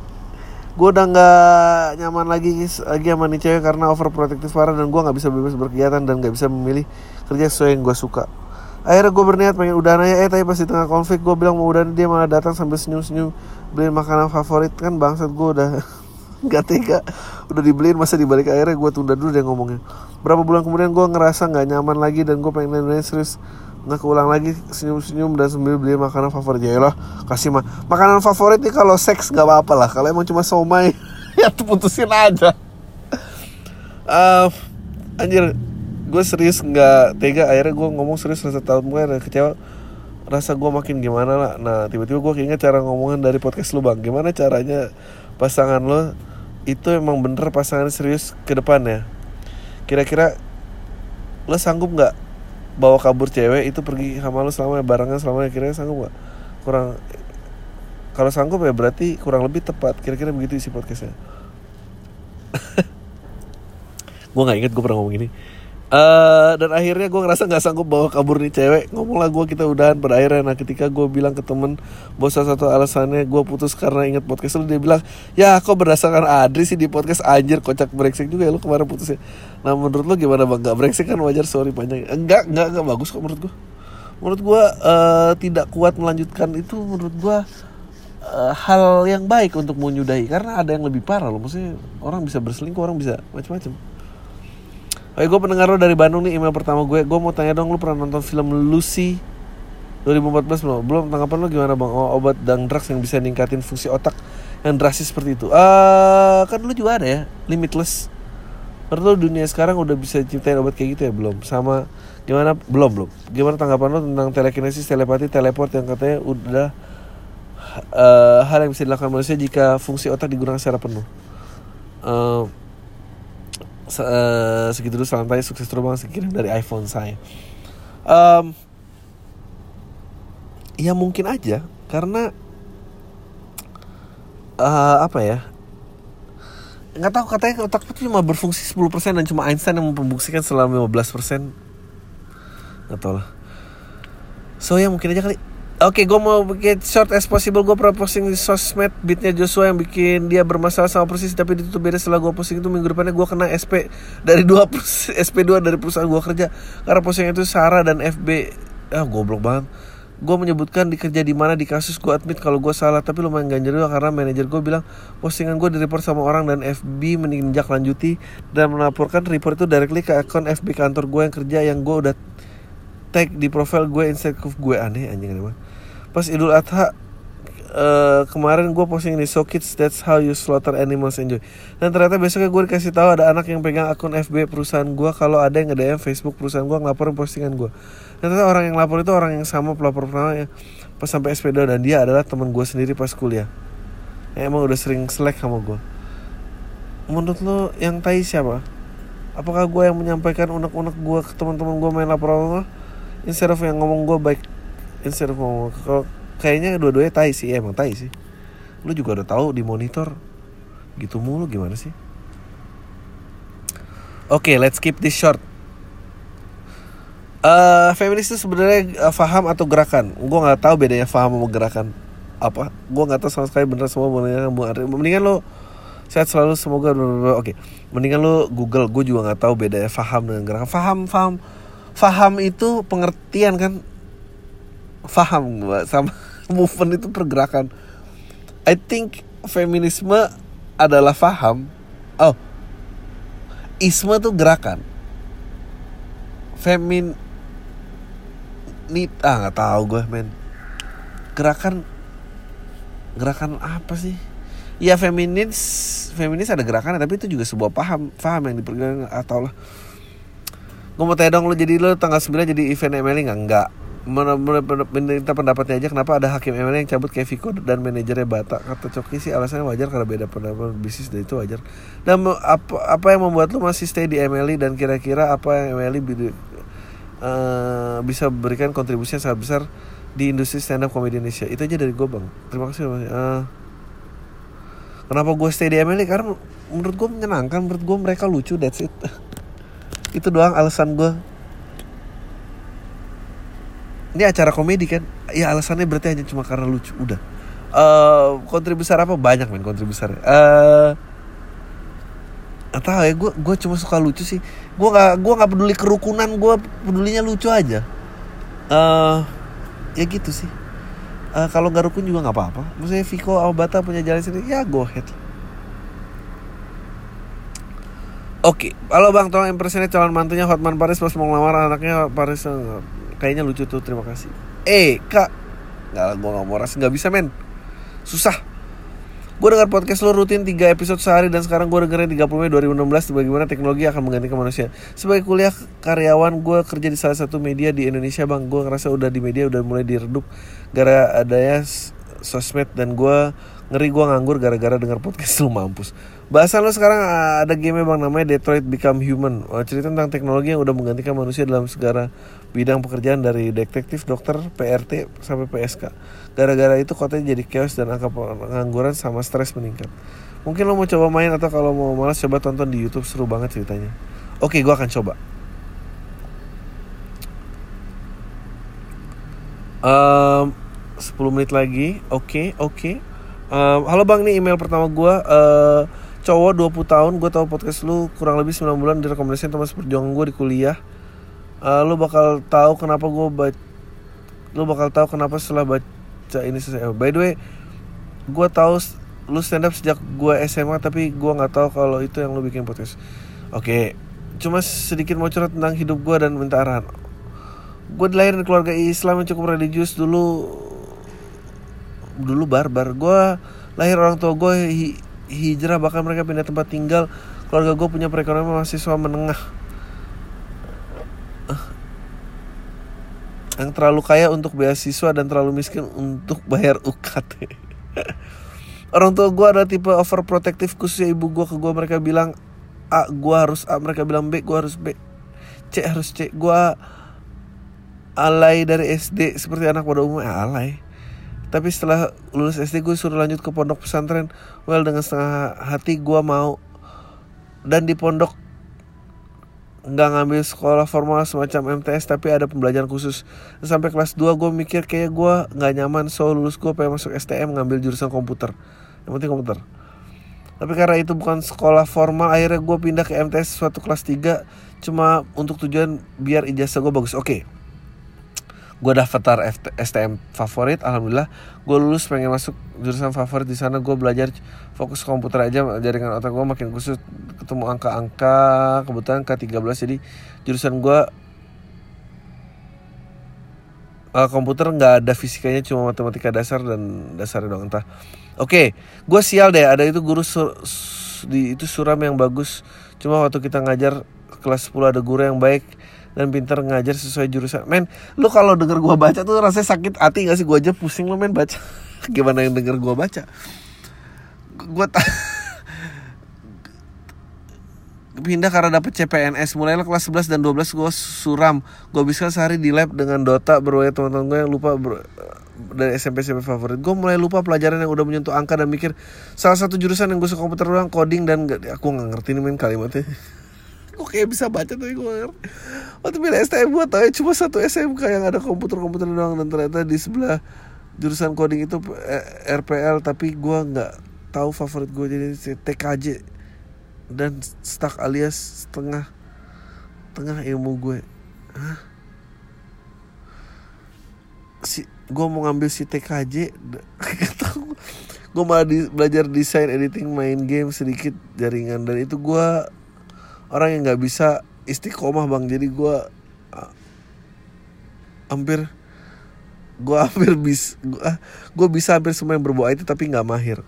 gue udah nggak nyaman lagi lagi sama nih cewek karena overprotective parah dan gue nggak bisa bebas berkegiatan dan nggak bisa memilih kerja sesuai yang gue suka. Akhirnya gue berniat pengen udah nanya eh tapi pas di tengah konflik gue bilang mau udah dia malah datang sambil senyum senyum beliin makanan favorit. Kan bangsat gue udah nggak tega. Udah dibeliin masa dibalik akhirnya gue tunda dulu dia ngomongnya. Berapa bulan kemudian gue ngerasa nggak nyaman lagi dan gue pengen nanya serius. Nah keulang lagi senyum-senyum dan sambil beli makanan favorit. Ya lah kasih mah makanan favorit nih kalau seks gak apa-apa lah. Kalau emang cuma somai ya tuh putusin aja. Uh, anjir gue serius nggak tega. Akhirnya gue ngomong serius rasa tahun gue kecewa. Rasa gue makin gimana lah. Nah tiba-tiba gue keinget cara ngomongan dari podcast lu bang. Gimana caranya pasangan lo itu emang bener pasangan serius ke depan ya? Kira-kira lo sanggup nggak bawa kabur cewek itu pergi sama lo selama barengan selama kira-kira sanggup nggak? Kurang kalau sanggup ya berarti kurang lebih tepat. Kira-kira begitu isi podcastnya. Gue nggak inget gue pernah ngomong ini Uh, dan akhirnya gue ngerasa nggak sanggup bawa kabur nih cewek. Ngomong lah gue kita udahan. Pada akhirnya nah ketika gue bilang ke temen bos satu alasannya gue putus karena inget podcast lu dia bilang ya kok berdasarkan Adri sih di podcast? Anjir kocak brengsek juga ya lu kemarin putus ya. Nah menurut lu gimana bang? Nggak brengsek kan? Wajar sorry panjang enggak enggak enggak bagus kok menurut gue menurut gue uh, tidak kuat melanjutkan itu menurut gue uh, hal yang baik untuk menyudahi. Karena ada yang lebih parah loh. Maksudnya orang bisa berselingkuh orang bisa macam-macam Oke, gue pendengar lo dari Bandung nih email pertama gue. Gue mau tanya dong, lu pernah nonton film Lucy 2014 belum? Belum. Tanggapan lo gimana bang? Oh, obat dan drugs yang bisa ningkatin fungsi otak yang drastis seperti itu. Uh, kan lu juga ada ya, Limitless. Menurut lo dunia sekarang udah bisa ciptain obat kayak gitu ya belum? Sama gimana? Belum belum. Gimana tanggapan lo tentang telekinesis, telepati, teleport yang katanya udah uh, hal yang bisa dilakukan manusia jika fungsi otak digunakan secara penuh? Uh, uh, segitu dulu tanya sukses terus bang sekirim dari iPhone saya. Um, ya mungkin aja karena uh, apa ya nggak tahu katanya otak itu cuma berfungsi 10% dan cuma Einstein yang membuktikan selama 15% nggak tahu lah. So ya mungkin aja kali Oke, okay, gue mau bikin short as possible. Gue pernah posting di sosmed beatnya Joshua yang bikin dia bermasalah sama persis, tapi ditutup beda setelah gue posting itu minggu depannya gue kena SP dari dua SP2 dari perusahaan gue kerja karena posting itu Sarah dan FB. Ah, goblok banget. Gue menyebutkan dikerja di mana di kasus gue admit kalau gue salah, tapi lumayan ganjel juga karena manajer gue bilang postingan gue direport sama orang dan FB meninjak lanjuti dan melaporkan report itu directly ke akun FB kantor gue yang kerja yang gue udah tag di profile gue Instagram gue aneh anjing aneh pas Idul Adha uh, kemarin gue posting ini so kids that's how you slaughter animals enjoy. Dan ternyata besoknya gue dikasih tahu ada anak yang pegang akun FB perusahaan gue kalau ada yang nge Facebook perusahaan gue ngelaporin postingan gue dan ternyata orang yang lapor itu orang yang sama pelapor pertama ya pas sampai SPD dan dia adalah teman gue sendiri pas kuliah. Ya, emang udah sering selek sama gue menurut lo yang tai siapa? Apakah gue yang menyampaikan unek-unek gue ke teman-teman gue main laporan instead of yang ngomong gue baik instead of ngomong kayaknya dua-duanya tai sih ya, emang tai sih lu juga udah tahu di monitor gitu mulu gimana sih oke okay, let's keep this short Uh, feminis itu sebenarnya uh, faham atau gerakan? Gue nggak tahu bedanya faham sama gerakan apa. Gue nggak tahu sama sekali bener semua mendingan Mendingan lo sehat selalu semoga oke. Okay. Mendingan lo Google. Gue juga nggak tahu bedanya faham dengan gerakan. Faham, faham faham itu pengertian kan faham sama movement itu pergerakan. I think feminisme adalah faham. Oh isme tuh gerakan. Femin nih ah nggak tahu gue men. Gerakan gerakan apa sih? Ya feminis feminis ada gerakan tapi itu juga sebuah paham paham yang dipergerakan atau lah. Gue mau tanya dong lo jadi lo tanggal 9 jadi event MLI nggak? Nggak minta pendapatnya aja kenapa ada hakim MLI yang cabut kayak dan manajernya Bata? Kata Coki sih alasannya wajar karena beda pendapat bisnis dan itu wajar. Dan apa apa yang membuat lo masih stay di MLI dan kira-kira apa yang MLI uh, eh, bisa berikan kontribusi yang sangat besar di industri stand up komedi Indonesia? Itu aja dari gue bang. Terima kasih uh, kenapa gue stay di MLI karena menurut gue menyenangkan menurut gue mereka lucu that's it. Itu doang alasan gue ini acara komedi kan? Ya alasannya berarti hanya cuma karena lucu. Udah. Uh, kontribusi apa? Banyak men kontribusi uh, atau ya gue gue cuma suka lucu sih. Gue gak gue nggak peduli kerukunan gue pedulinya lucu aja. Uh, ya gitu sih. Uh, kalau nggak rukun juga nggak apa-apa. Maksudnya Viko Albata punya jalan sini ya go ahead. Oke, okay. halo bang, tolong impressionnya calon mantunya Hotman Paris pas mau ngelamar anaknya Paris eh, kayaknya lucu tuh, terima kasih. Eh kak, nggak gue nggak mau rasa nggak bisa men, susah. Gue dengar podcast lo rutin 3 episode sehari dan sekarang gue dengerin 30 Mei 2016 bagaimana teknologi akan menggantikan manusia. Sebagai kuliah karyawan gue kerja di salah satu media di Indonesia bang. Gue ngerasa udah di media udah mulai diredup gara adanya sosmed dan gue ngeri gue nganggur gara-gara denger podcast lu mampus. Bahasan lo sekarang ada game bang namanya Detroit Become Human. Cerita tentang teknologi yang udah menggantikan manusia dalam segala bidang pekerjaan dari detektif, dokter, PRT sampai PSK. Gara-gara itu kotanya jadi chaos dan angka pengangguran sama stres meningkat. Mungkin lo mau coba main atau kalau mau malas coba tonton di YouTube seru banget ceritanya. Oke, gue akan coba. Um, 10 menit lagi. Oke, oke. Um, halo Bang, nih email pertama gue uh, cowok 20 tahun, gue tahu podcast lu kurang lebih 9 bulan direkomendasikan teman seperjuangan gue di kuliah. Uh, lu bakal tahu kenapa gue baca lu bakal tahu kenapa setelah baca ini selesai. Oh, by the way, gue tahu lu stand up sejak gue SMA tapi gue nggak tahu kalau itu yang lu bikin podcast. Oke, okay. cuma sedikit mau curhat tentang hidup gue dan minta arahan. Gue dilahir di keluarga Islam yang cukup religius dulu dulu barbar. Gue lahir orang tua gue hijrah bahkan mereka pindah tempat tinggal. Keluarga gue punya perekonomian mahasiswa menengah. Yang terlalu kaya untuk beasiswa dan terlalu miskin untuk bayar UKT. Orang tua gue adalah tipe overprotective khususnya ibu gue ke gue mereka bilang A gue harus A. Mereka bilang B gue harus B. C harus C. Gue alay dari SD seperti anak pada umumnya alay tapi setelah lulus SD gue suruh lanjut ke pondok pesantren. Well dengan setengah hati gue mau. Dan di pondok nggak ngambil sekolah formal semacam MTS tapi ada pembelajaran khusus. Sampai kelas 2 gue mikir kayak gue nggak nyaman. So lulus gue pengen masuk STM ngambil jurusan komputer. Yang penting komputer. Tapi karena itu bukan sekolah formal akhirnya gue pindah ke MTS suatu kelas 3 cuma untuk tujuan biar ijazah gue bagus. Oke. okay gue daftar STM favorit alhamdulillah. Gue lulus pengen masuk jurusan favorit di sana. Gue belajar fokus komputer aja jaringan otak gue makin khusus ketemu angka-angka kebetulan K13 jadi jurusan gue uh, komputer nggak ada fisikanya cuma matematika dasar dan dasar dong entah. Oke okay, gue sial deh. Ada itu guru sur, di itu suram yang bagus. Cuma waktu kita ngajar kelas 10 ada guru yang baik dan pintar ngajar sesuai jurusan. Men lu kalau denger gua baca tuh rasanya sakit hati gak sih? Gua aja pusing lu men baca. Gimana yang denger gua baca? Gua tak pindah karena dapet CPNS mulailah kelas 11 dan 12 gue suram. Gue bisa sehari di lab dengan Dota berwaya teman-teman gue yang lupa ber, dari SMP SMP favorit. Gue mulai lupa pelajaran yang udah menyentuh angka dan mikir salah satu jurusan yang gue suka komputer doang coding dan gak, aku nggak ngerti nih main kalimatnya gue kayak bisa baca tapi gue ngerti. Waktu pilih STM gue tau ya cuma satu SMK yang ada komputer-komputer doang dan ternyata di sebelah jurusan coding itu eh, RPL tapi gue nggak tahu favorit gue jadi TKJ dan stuck alias setengah tengah ilmu gue Hah? si gue mau ngambil si TKJ gue malah di, belajar desain editing main game sedikit jaringan dan itu gue orang yang nggak bisa istiqomah bang. Jadi gue uh, hampir gue hampir bis gue bisa hampir semua yang berbau itu tapi nggak mahir.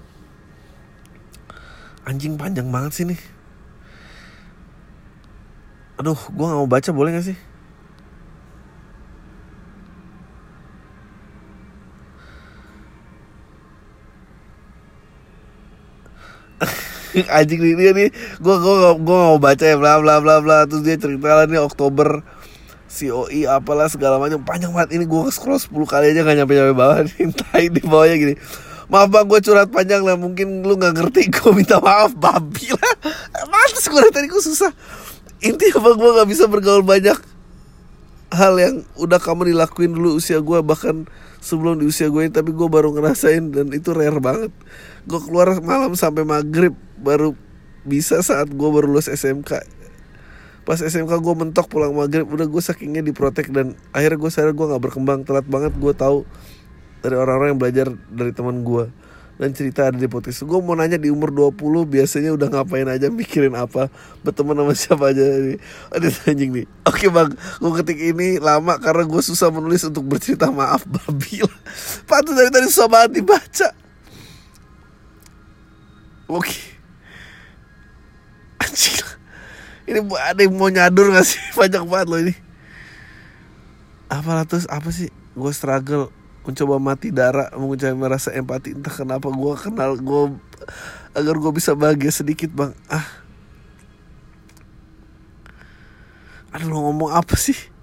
Anjing panjang banget sih nih. Aduh gue nggak mau baca boleh gak sih anjing nih dia nih gue gue gue mau baca ya bla bla bla bla. Terus dia cerita lah nih Oktober COI apalah segala macam. Panjang banget ini gue scroll 10 kali aja gak nyampe nyampe bawah nih di bawahnya gini. Maaf bang gue curhat panjang lah mungkin lu nggak ngerti gue minta maaf babi lah. Mantas gue tadi gue susah. Intinya bang gue nggak bisa bergaul banyak hal yang udah kamu dilakuin dulu usia gue bahkan sebelum di usia gue tapi gue baru ngerasain dan itu rare banget. Gue keluar malam sampai maghrib baru bisa saat gue baru lulus SMK pas SMK gue mentok pulang maghrib udah gue sakingnya diprotek dan akhirnya gue sadar gue nggak berkembang. Telat banget gue tahu dari orang-orang yang belajar dari teman gue dan cerita ada di podcast. Gue mau nanya di umur 20 biasanya udah ngapain aja mikirin apa berteman sama siapa aja ini. Ada anjing nih. Oke bang. Gue ketik ini lama karena gue susah menulis untuk bercerita maaf babi patut dari tadi susah banget dibaca. Oke Anjing Ini ada yang mau nyadur gak sih? Banyak banget loh ini. Apa terus apa sih? Gue struggle Mencoba mati darah Mencoba merasa empati. Entah kenapa gue kenal Gue Agar gue bisa bahagia sedikit bang. Ah. Aduh ngomong apa sih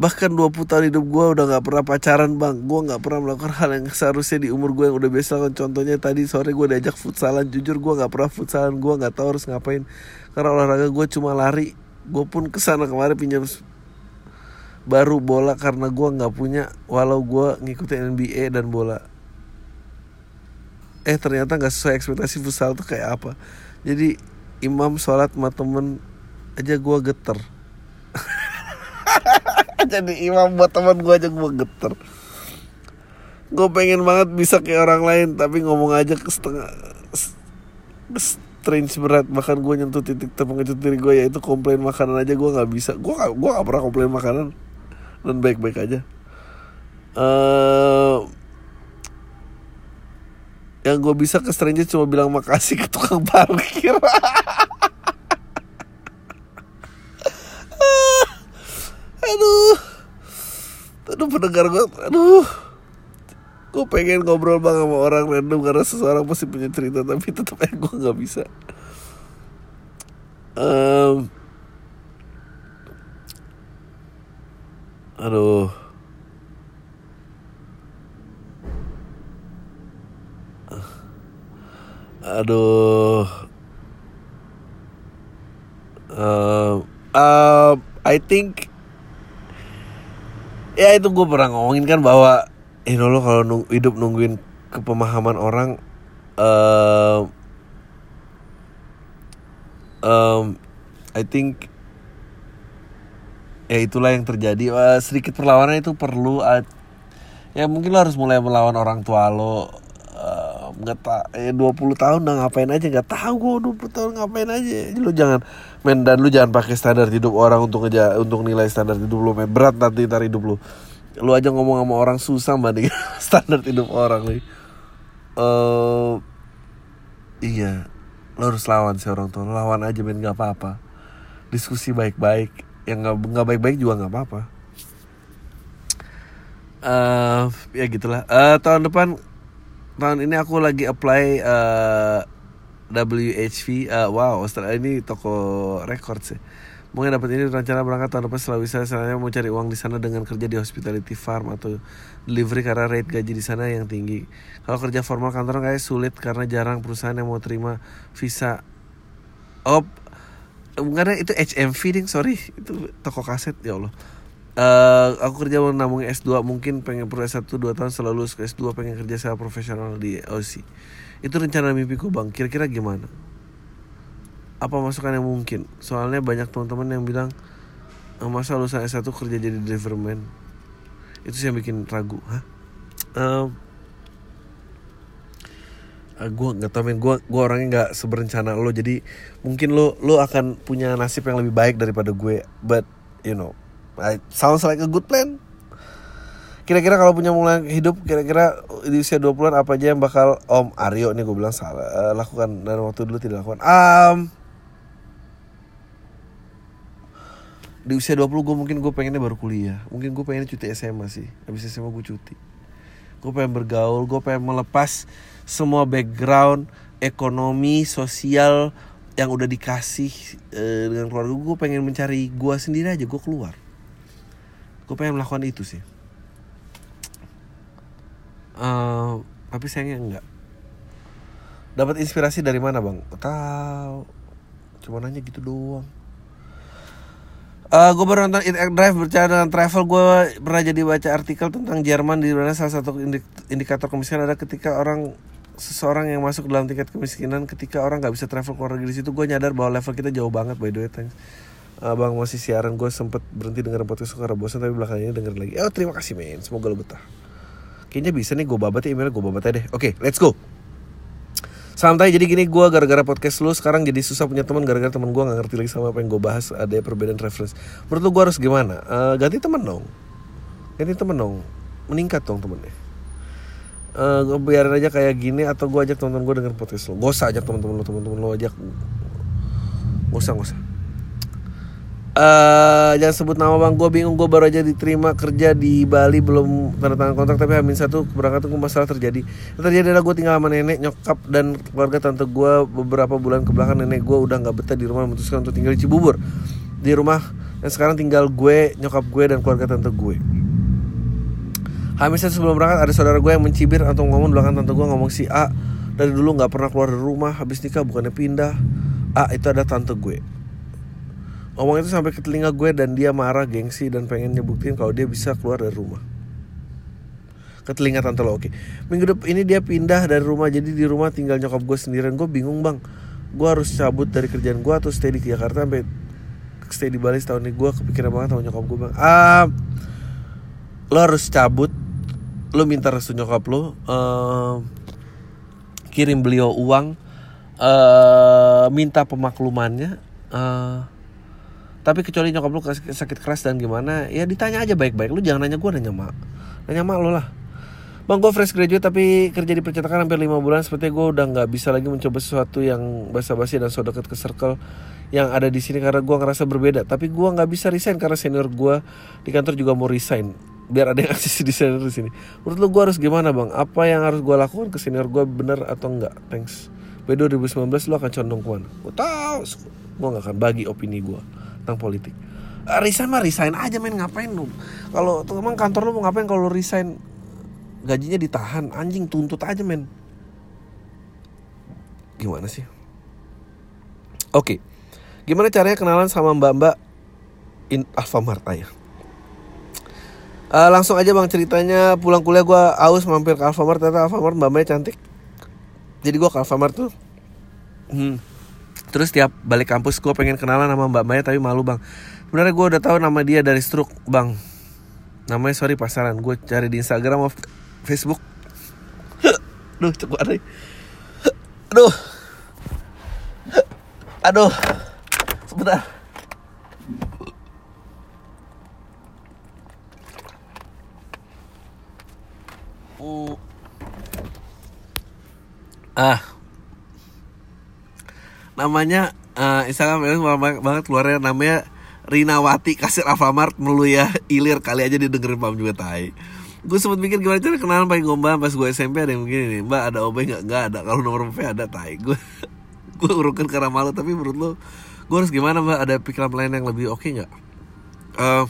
Bahkan 20 tahun hidup gue udah gak pernah pacaran bang. Gue gak pernah melakukan hal yang seharusnya di umur gue yang udah biasa. Lakukan Contohnya tadi sore gue diajak futsalan. Jujur gue gak pernah futsalan. Gue gak tahu harus ngapain. Karena olahraga gue cuma lari. Gue pun ke sana kemarin pinjam baru bola karena gue gak punya Walau gue ngikutin NBA dan bola. Eh ternyata gak sesuai ekspektasi futsal tuh kayak apa. Jadi imam sholat sama temen aja gue geter jadi imam buat teman gue aja gue geter. Gue pengen banget bisa kayak orang lain tapi ngomong aja ke setengah strange berat. Bahkan gue nyentuh titik terpengecut diri gue yaitu komplain makanan aja gue nggak bisa. Gue gak, gue gak pernah komplain makanan. Dan baik baik aja. Uh, yang gue bisa ke stranger cuma bilang makasih ke tukang parkir aduh. Aduh pendengar gue aduh. Gue pengen ngobrol banget sama orang random karena seseorang pasti punya cerita tapi tetap aja gue nggak bisa. Um, aduh. Aduh. Uh, uh, I think ya itu gue pernah ngomongin kan bahwa eh lo kalau nung, hidup nungguin kepemahaman orang um, um, I think ya itulah yang terjadi. Uh, sedikit perlawanan itu perlu uh, ya mungkin lo harus mulai melawan orang tua lo nggak tak eh, 20 tahun udah ngapain aja nggak tahu gue 20 tahun ngapain aja. Lu jangan men dan lu jangan pakai standar hidup orang untuk ngeja untuk nilai standar hidup lu men. Berat nanti ntar hidup lu. Lu aja ngomong sama orang susah banding standar hidup orang nih. Uh, iya. Lu harus lawan sih orang tua lawan aja men. Nggak apa-apa. Diskusi baik-baik. Yang nggak nggak baik-baik juga nggak apa-apa. Uh, ya gitulah. Uh, tahun depan tahun ini aku lagi apply uh, WHV uh, wow Australia ini toko record sih. Mungkin dapat ini rencana berangkat tahun depan setelah wisata saya mau cari uang di sana dengan kerja di hospitality farm atau delivery karena rate gaji di sana yang tinggi. Kalau kerja formal kantor kayak sulit karena jarang perusahaan yang mau terima visa. Oh karena itu HMV ding sorry. Itu toko kaset ya Allah. Uh, aku kerja mau nabung S2 mungkin pengen pro S1 2 tahun selalu lulus ke S2 pengen kerja secara profesional di OC itu rencana mimpiku bang kira-kira gimana? Apa masukan yang mungkin? Soalnya banyak teman-teman yang bilang eh, masa lulusan S1 kerja jadi driverman itu sih yang bikin ragu hah? Uh, uh, gue nggak tahu men. Gue gue orangnya nggak seberencana lo. Jadi mungkin lo lo akan punya nasib yang lebih baik daripada gue. But you know sounds like a good plan. Kira-kira kalau punya mulai hidup kira-kira di usia 20-an apa aja yang bakal Om Aryo nih gue bilang salah uh, lakukan dan waktu dulu tidak lakukan. Um, di usia 20 gue mungkin gue pengennya baru kuliah. Mungkin gue pengennya cuti SMA sih. Habis SMA gue cuti. Gue pengen bergaul, gue pengen melepas semua background ekonomi, sosial yang udah dikasih uh, dengan keluarga gue pengen mencari gue sendiri aja gue keluar gue pengen melakukan itu sih uh, tapi sayangnya enggak. Dapat inspirasi dari mana bang? Tahu. Cuma nanya gitu doang. Uh, gue baru nonton It Drive berbicara dengan travel. Gue pernah jadi baca artikel tentang Jerman Di mana salah satu indikator kemiskinan ada ketika orang Seseorang yang masuk dalam tingkat kemiskinan Ketika orang gak bisa travel keluar negeri situ Gue nyadar bahwa level kita jauh banget by the way thanks. Abang masih siaran gue sempet berhenti dengerin podcast karena bosan tapi belakangnya denger lagi. Oh terima kasih men. Semoga lo betah kayaknya bisa nih gue babat ya emailnya gue babat aja deh oke okay, let's go Santai jadi gini gue gara-gara podcast lu sekarang jadi susah punya teman gara-gara teman gue gak ngerti lagi sama apa yang gue bahas ada perbedaan reference. Menurut gue harus gimana? Uh, ganti temen dong. Ganti temen dong. Meningkat dong temennya. uh, gue biarin aja kayak gini atau gue ajak teman-teman gue denger podcast lo gak usah ajak teman-teman lo teman-teman lo ajak gak usah gak usah Uh, jangan sebut nama bang, gue bingung gue baru aja diterima kerja di Bali belum tanda tangan kontrak tapi hamil satu keberangkatan gue masalah terjadi. Yang terjadi adalah gue tinggal sama nenek, nyokap dan keluarga tante gue beberapa bulan ke belakang nenek gue udah nggak betah di rumah memutuskan untuk tinggal di Cibubur di rumah dan sekarang tinggal gue, nyokap gue dan keluarga tante gue. Hamil satu sebelum berangkat ada saudara gue yang mencibir atau ngomong belakang tante gue ngomong si A dari dulu nggak pernah keluar dari rumah habis nikah bukannya pindah. A itu ada tante gue Ngomong itu sampai ke telinga gue dan dia marah gengsi dan pengen nyebutin kalau dia bisa keluar dari rumah. Ke telinga tante lo oke. Okay. Minggu depan ini dia pindah dari rumah jadi di rumah tinggal nyokap gue sendirian. Gue bingung bang. Gue harus cabut dari kerjaan gue atau stay di Jakarta sampai stay di Bali setahun ini. Gue kepikiran banget sama nyokap gue bang. Ah, lo harus cabut. Lo minta restu nyokap lo. Uh, kirim beliau uang. Uh, minta pemaklumannya. Uh, tapi kecuali nyokap lu sakit keras dan gimana ya ditanya aja baik-baik. Lu jangan nanya gue nanya mak. Nanya mak lo lah. Bang gue fresh graduate tapi kerja di percetakan hampir 5 bulan. Seperti gue udah gak bisa lagi mencoba sesuatu yang basa-basi dan so deket ke circle yang ada di sini karena gue ngerasa berbeda. Tapi gue gak bisa resign karena senior gue di kantor juga mau resign. Biar ada yang asisi di senior di sini. Menurut lu gue harus gimana bang? Apa yang harus gue lakukan ke senior gue bener atau enggak? Thanks. B 2019 lu akan condong ke mana? Gue tau Gue gak akan bagi opini gue tentang politik. Uh, resign mah resign aja main ngapain lu? Kalau emang kantor lu mau ngapain kalau resign? Gajinya ditahan. Anjing tuntut aja men. Gimana sih? Oke. Okay. gimana caranya kenalan sama mbak-mbak in Alfamart? Aja Uh, langsung aja bang ceritanya. Pulang kuliah gue aus mampir ke Alfamart. Ternyata Alfamart mbak-mbaknya cantik. Jadi gue ke Alfamart tuh hmm, Terus tiap balik kampus gue pengen kenalan sama Mbak Maya tapi malu bang. Sebenarnya gue udah tahu nama dia dari struk bang. Namanya sorry pasaran. Gue cari di Instagram atau Facebook. Aduh cukup ada. Aduh. Aduh. Sebentar. Uh. Ah, namanya uh, Instagram banyak banget keluarnya namanya Rinawati kasir Alfamart melu ya ilir kali aja didengerin pam juga tai. Gue sempet mikir gimana cara kenalan paling gombal pas gue SMP ada yang begini nih mbak ada OB nggak? Nggak ada kalau nomor OB ada tai. Gue gue urukan karena malu tapi menurut lo gue harus gimana mbak? Ada pikiran lain yang lebih oke okay nggak? Uh,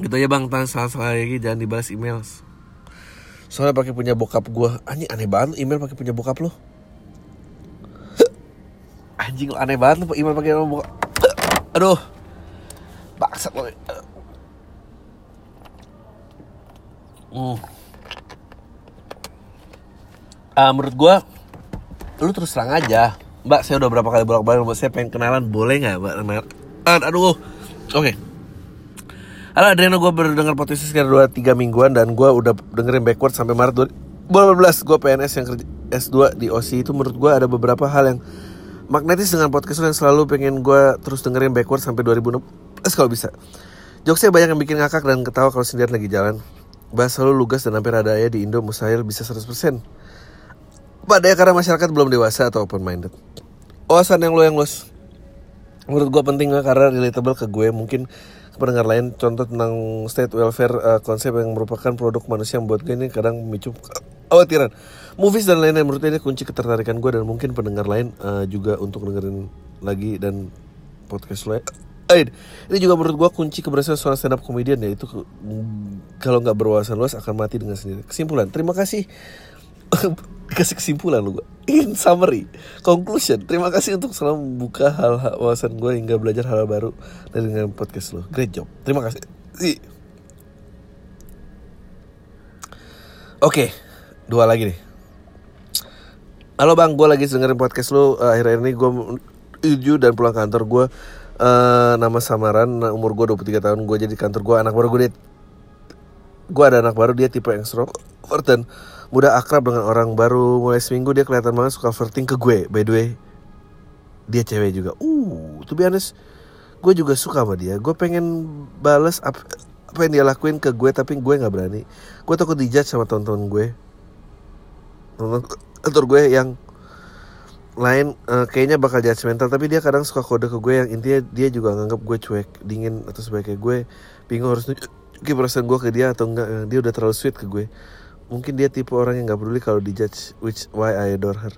gitu ya bang tanya salah salah lagi jangan dibalas email soalnya pakai punya bokap gue aneh aneh banget email pakai punya bokap lo anjing aneh banget lu Iman pakai buka aduh. Bangsat lo hmm. uh, menurut gua lu terus terang aja. Mbak saya udah berapa kali bolak balik mbak. Saya pengen kenalan. Boleh nggak mbak? Aduh. Oke. Okay. Halo Adriano, gue baru dengar podcast sekitar 2-3 mingguan dan gue udah dengerin backward sampai Maret 2018 Gue PNS yang kerja S2 di OSI itu menurut gue ada beberapa hal yang magnetis dengan podcast yang selalu pengen gue terus dengerin backward sampai 2016 kalau bisa. Jokesnya banyak yang bikin ngakak dan ketawa kalau sendirian lagi jalan. Bahas selalu lugas dan hampir ada ya di Indo mustahil bisa 100%. Pada karena masyarakat belum dewasa atau open minded. Oasan yang lo yang los. Menurut gue penting karena relatable ke gue mungkin pendengar lain contoh tentang state welfare uh, konsep yang merupakan produk manusia yang buat gue ini kadang memicu khawatiran movies dan lain-lain menurut ini kunci ketertarikan gue dan mungkin pendengar lain uh, juga untuk dengerin lagi dan podcast lo Eh, ini juga menurut gue kunci keberhasilan seorang stand up comedian ya itu kalau nggak berwawasan luas akan mati dengan sendiri. Kesimpulan, terima kasih kasih kesimpulan lu gue. In summary, conclusion, terima kasih untuk selalu membuka hal-hal wawasan gue hingga belajar hal, hal baru dari dengan podcast lo. Great job, terima kasih. Oke, okay, dua lagi nih. Halo bang, gue lagi dengerin podcast lu. Uh, akhir-akhir ini gue menuju dan pulang kantor gue uh, nama samaran umur gue 23 tahun. Gue jadi kantor gue anak baru gue dia gue ada anak baru dia tipe yang extrovert dan mudah akrab dengan orang baru. Mulai seminggu dia kelihatan banget suka flirting ke gue. By the way dia cewek juga. Uh tuh honest gue juga suka sama dia. Gue pengen bales apa, yang dia lakuin ke gue tapi gue nggak berani. Gue takut dijudge sama teman-teman gue kantor gue yang lain uh, kayaknya bakal judgmental tapi dia kadang suka kode ke gue yang intinya dia juga nganggap gue cuek dingin atau sebagai gue bingung harus nunjukin perasaan gue ke dia atau enggak. Dia udah terlalu sweet ke gue. Mungkin dia tipe orang yang nggak peduli kalau dijudge which why I adore her.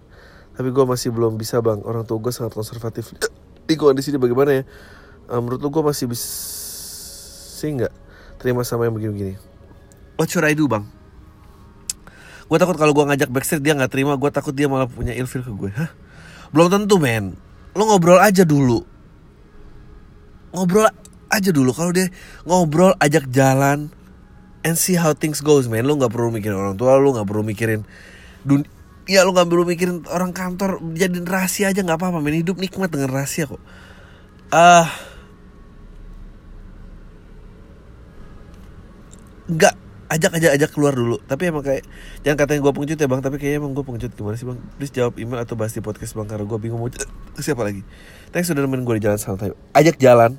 Tapi gue masih belum bisa bang. Orang tua gue sangat konservatif. Lingkungan di sini bagaimana ya? Uh, menurut lu gue masih bisa sih nggak terima sama yang begini-begini? What should I do bang gue takut kalau gue ngajak backstreet dia nggak terima. Gue takut dia malah punya ilfil ke gue hah? Belum tentu men. Lo ngobrol aja dulu. Ngobrol aja dulu. Kalau dia ngobrol ajak jalan and see how things goes man lo nggak perlu mikirin orang tua lo nggak perlu mikirin dunia ya lo nggak perlu mikirin orang kantor. Jadi rahasia aja nggak apa-apa men. Hidup nikmat dengan rahasia kok. Ah. Uh, nggak ajak aja ajak keluar dulu. Tapi emang kayak jangan katanya gue pengecut ya bang. Tapi kayaknya emang gue pengecut. Gimana sih bang? Please jawab email atau bahas di podcast bang. Karena gue bingung mau siapa lagi? Thanks sudah nemenin gue di jalan santai. Ajak jalan.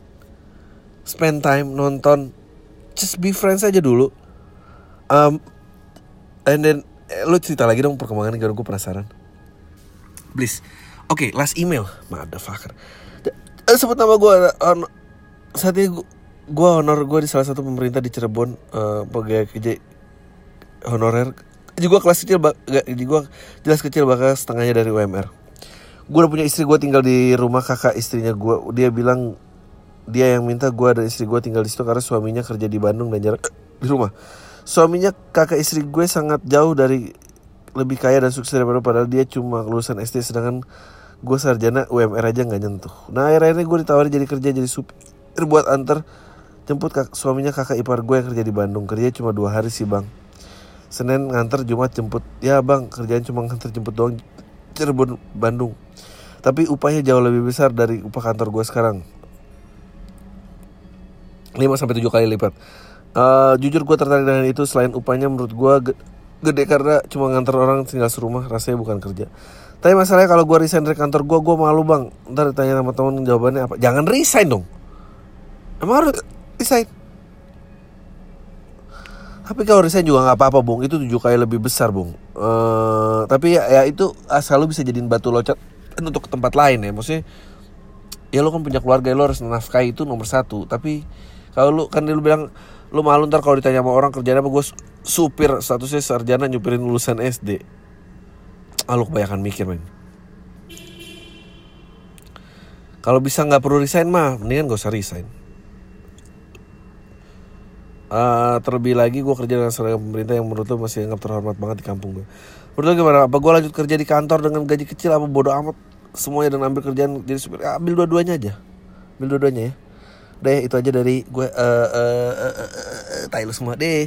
Spend time nonton. Just be friends aja dulu. Um, and then eh, lu cerita lagi dong perkembangan karena gue penasaran. Please. Oke okay, last email. Motherfucker. Uh, sebut nama gue uh, saat ini gue gue honor gue di salah satu pemerintah di Cirebon uh, pegawai kerja honorer. Juga kelas kecil gak, gue jelas kecil bakal setengahnya dari UMR gue udah punya istri gue tinggal di rumah kakak istrinya gue dia bilang dia yang minta gue dan istri gue tinggal di situ karena suaminya kerja di Bandung dan jarang di rumah. Suaminya kakak istri gue sangat jauh dari lebih kaya dan sukses daripada padahal dia cuma lulusan SD sedangkan gue sarjana UMR aja nggak nyentuh. Nah akhir-akhirnya gue ditawarin jadi kerja jadi supir buat antar jemput kak, suaminya kakak ipar gue yang kerja di Bandung. Kerja cuma dua hari sih bang. Senin nganter Jumat jemput. Ya bang kerjaan cuma nganter jemput doang. Cirebon Bandung. Tapi upahnya jauh lebih besar dari upah kantor gue sekarang. 5 sampai tujuh kali lipat. Uh, jujur gue tertarik dengan itu. Selain upahnya menurut gue gede karena cuma nganter orang tinggal serumah. Rasanya bukan kerja. Tapi masalahnya kalau gue resign dari kantor gue gue malu bang. Ntar ditanya sama temen jawabannya apa? Jangan resign dong. Emang harus resign. Tapi kalau resign juga nggak apa-apa bung. Itu tujuh kali lebih besar bung. Uh, tapi ya, ya itu asal lu bisa jadiin batu loncat untuk ke tempat lain ya. Maksudnya ya lo kan punya keluarga lo harus nafkahi itu nomor satu. Tapi kalau lu kan lu bilang lu malu ntar kalau ditanya sama orang kerjaan apa? Gue supir statusnya sarjana nyupirin lulusan SD ah lu kebanyakan mikir men. Kalau bisa nggak perlu resign mah mendingan gak usah resign Uh, terlebih lagi gue kerja dengan seragam pemerintah yang menurut lo masih anggap terhormat banget di kampung gue. Menurut lo gimana? Apa gue lanjut kerja di kantor dengan gaji kecil apa bodoh amat semuanya dan ambil kerjaan jadi supir? Ya, ambil dua-duanya aja. Ambil dua-duanya ya. Ya, itu aja dari gue. Uh, uh, uh, uh, uh, uh, semua deh.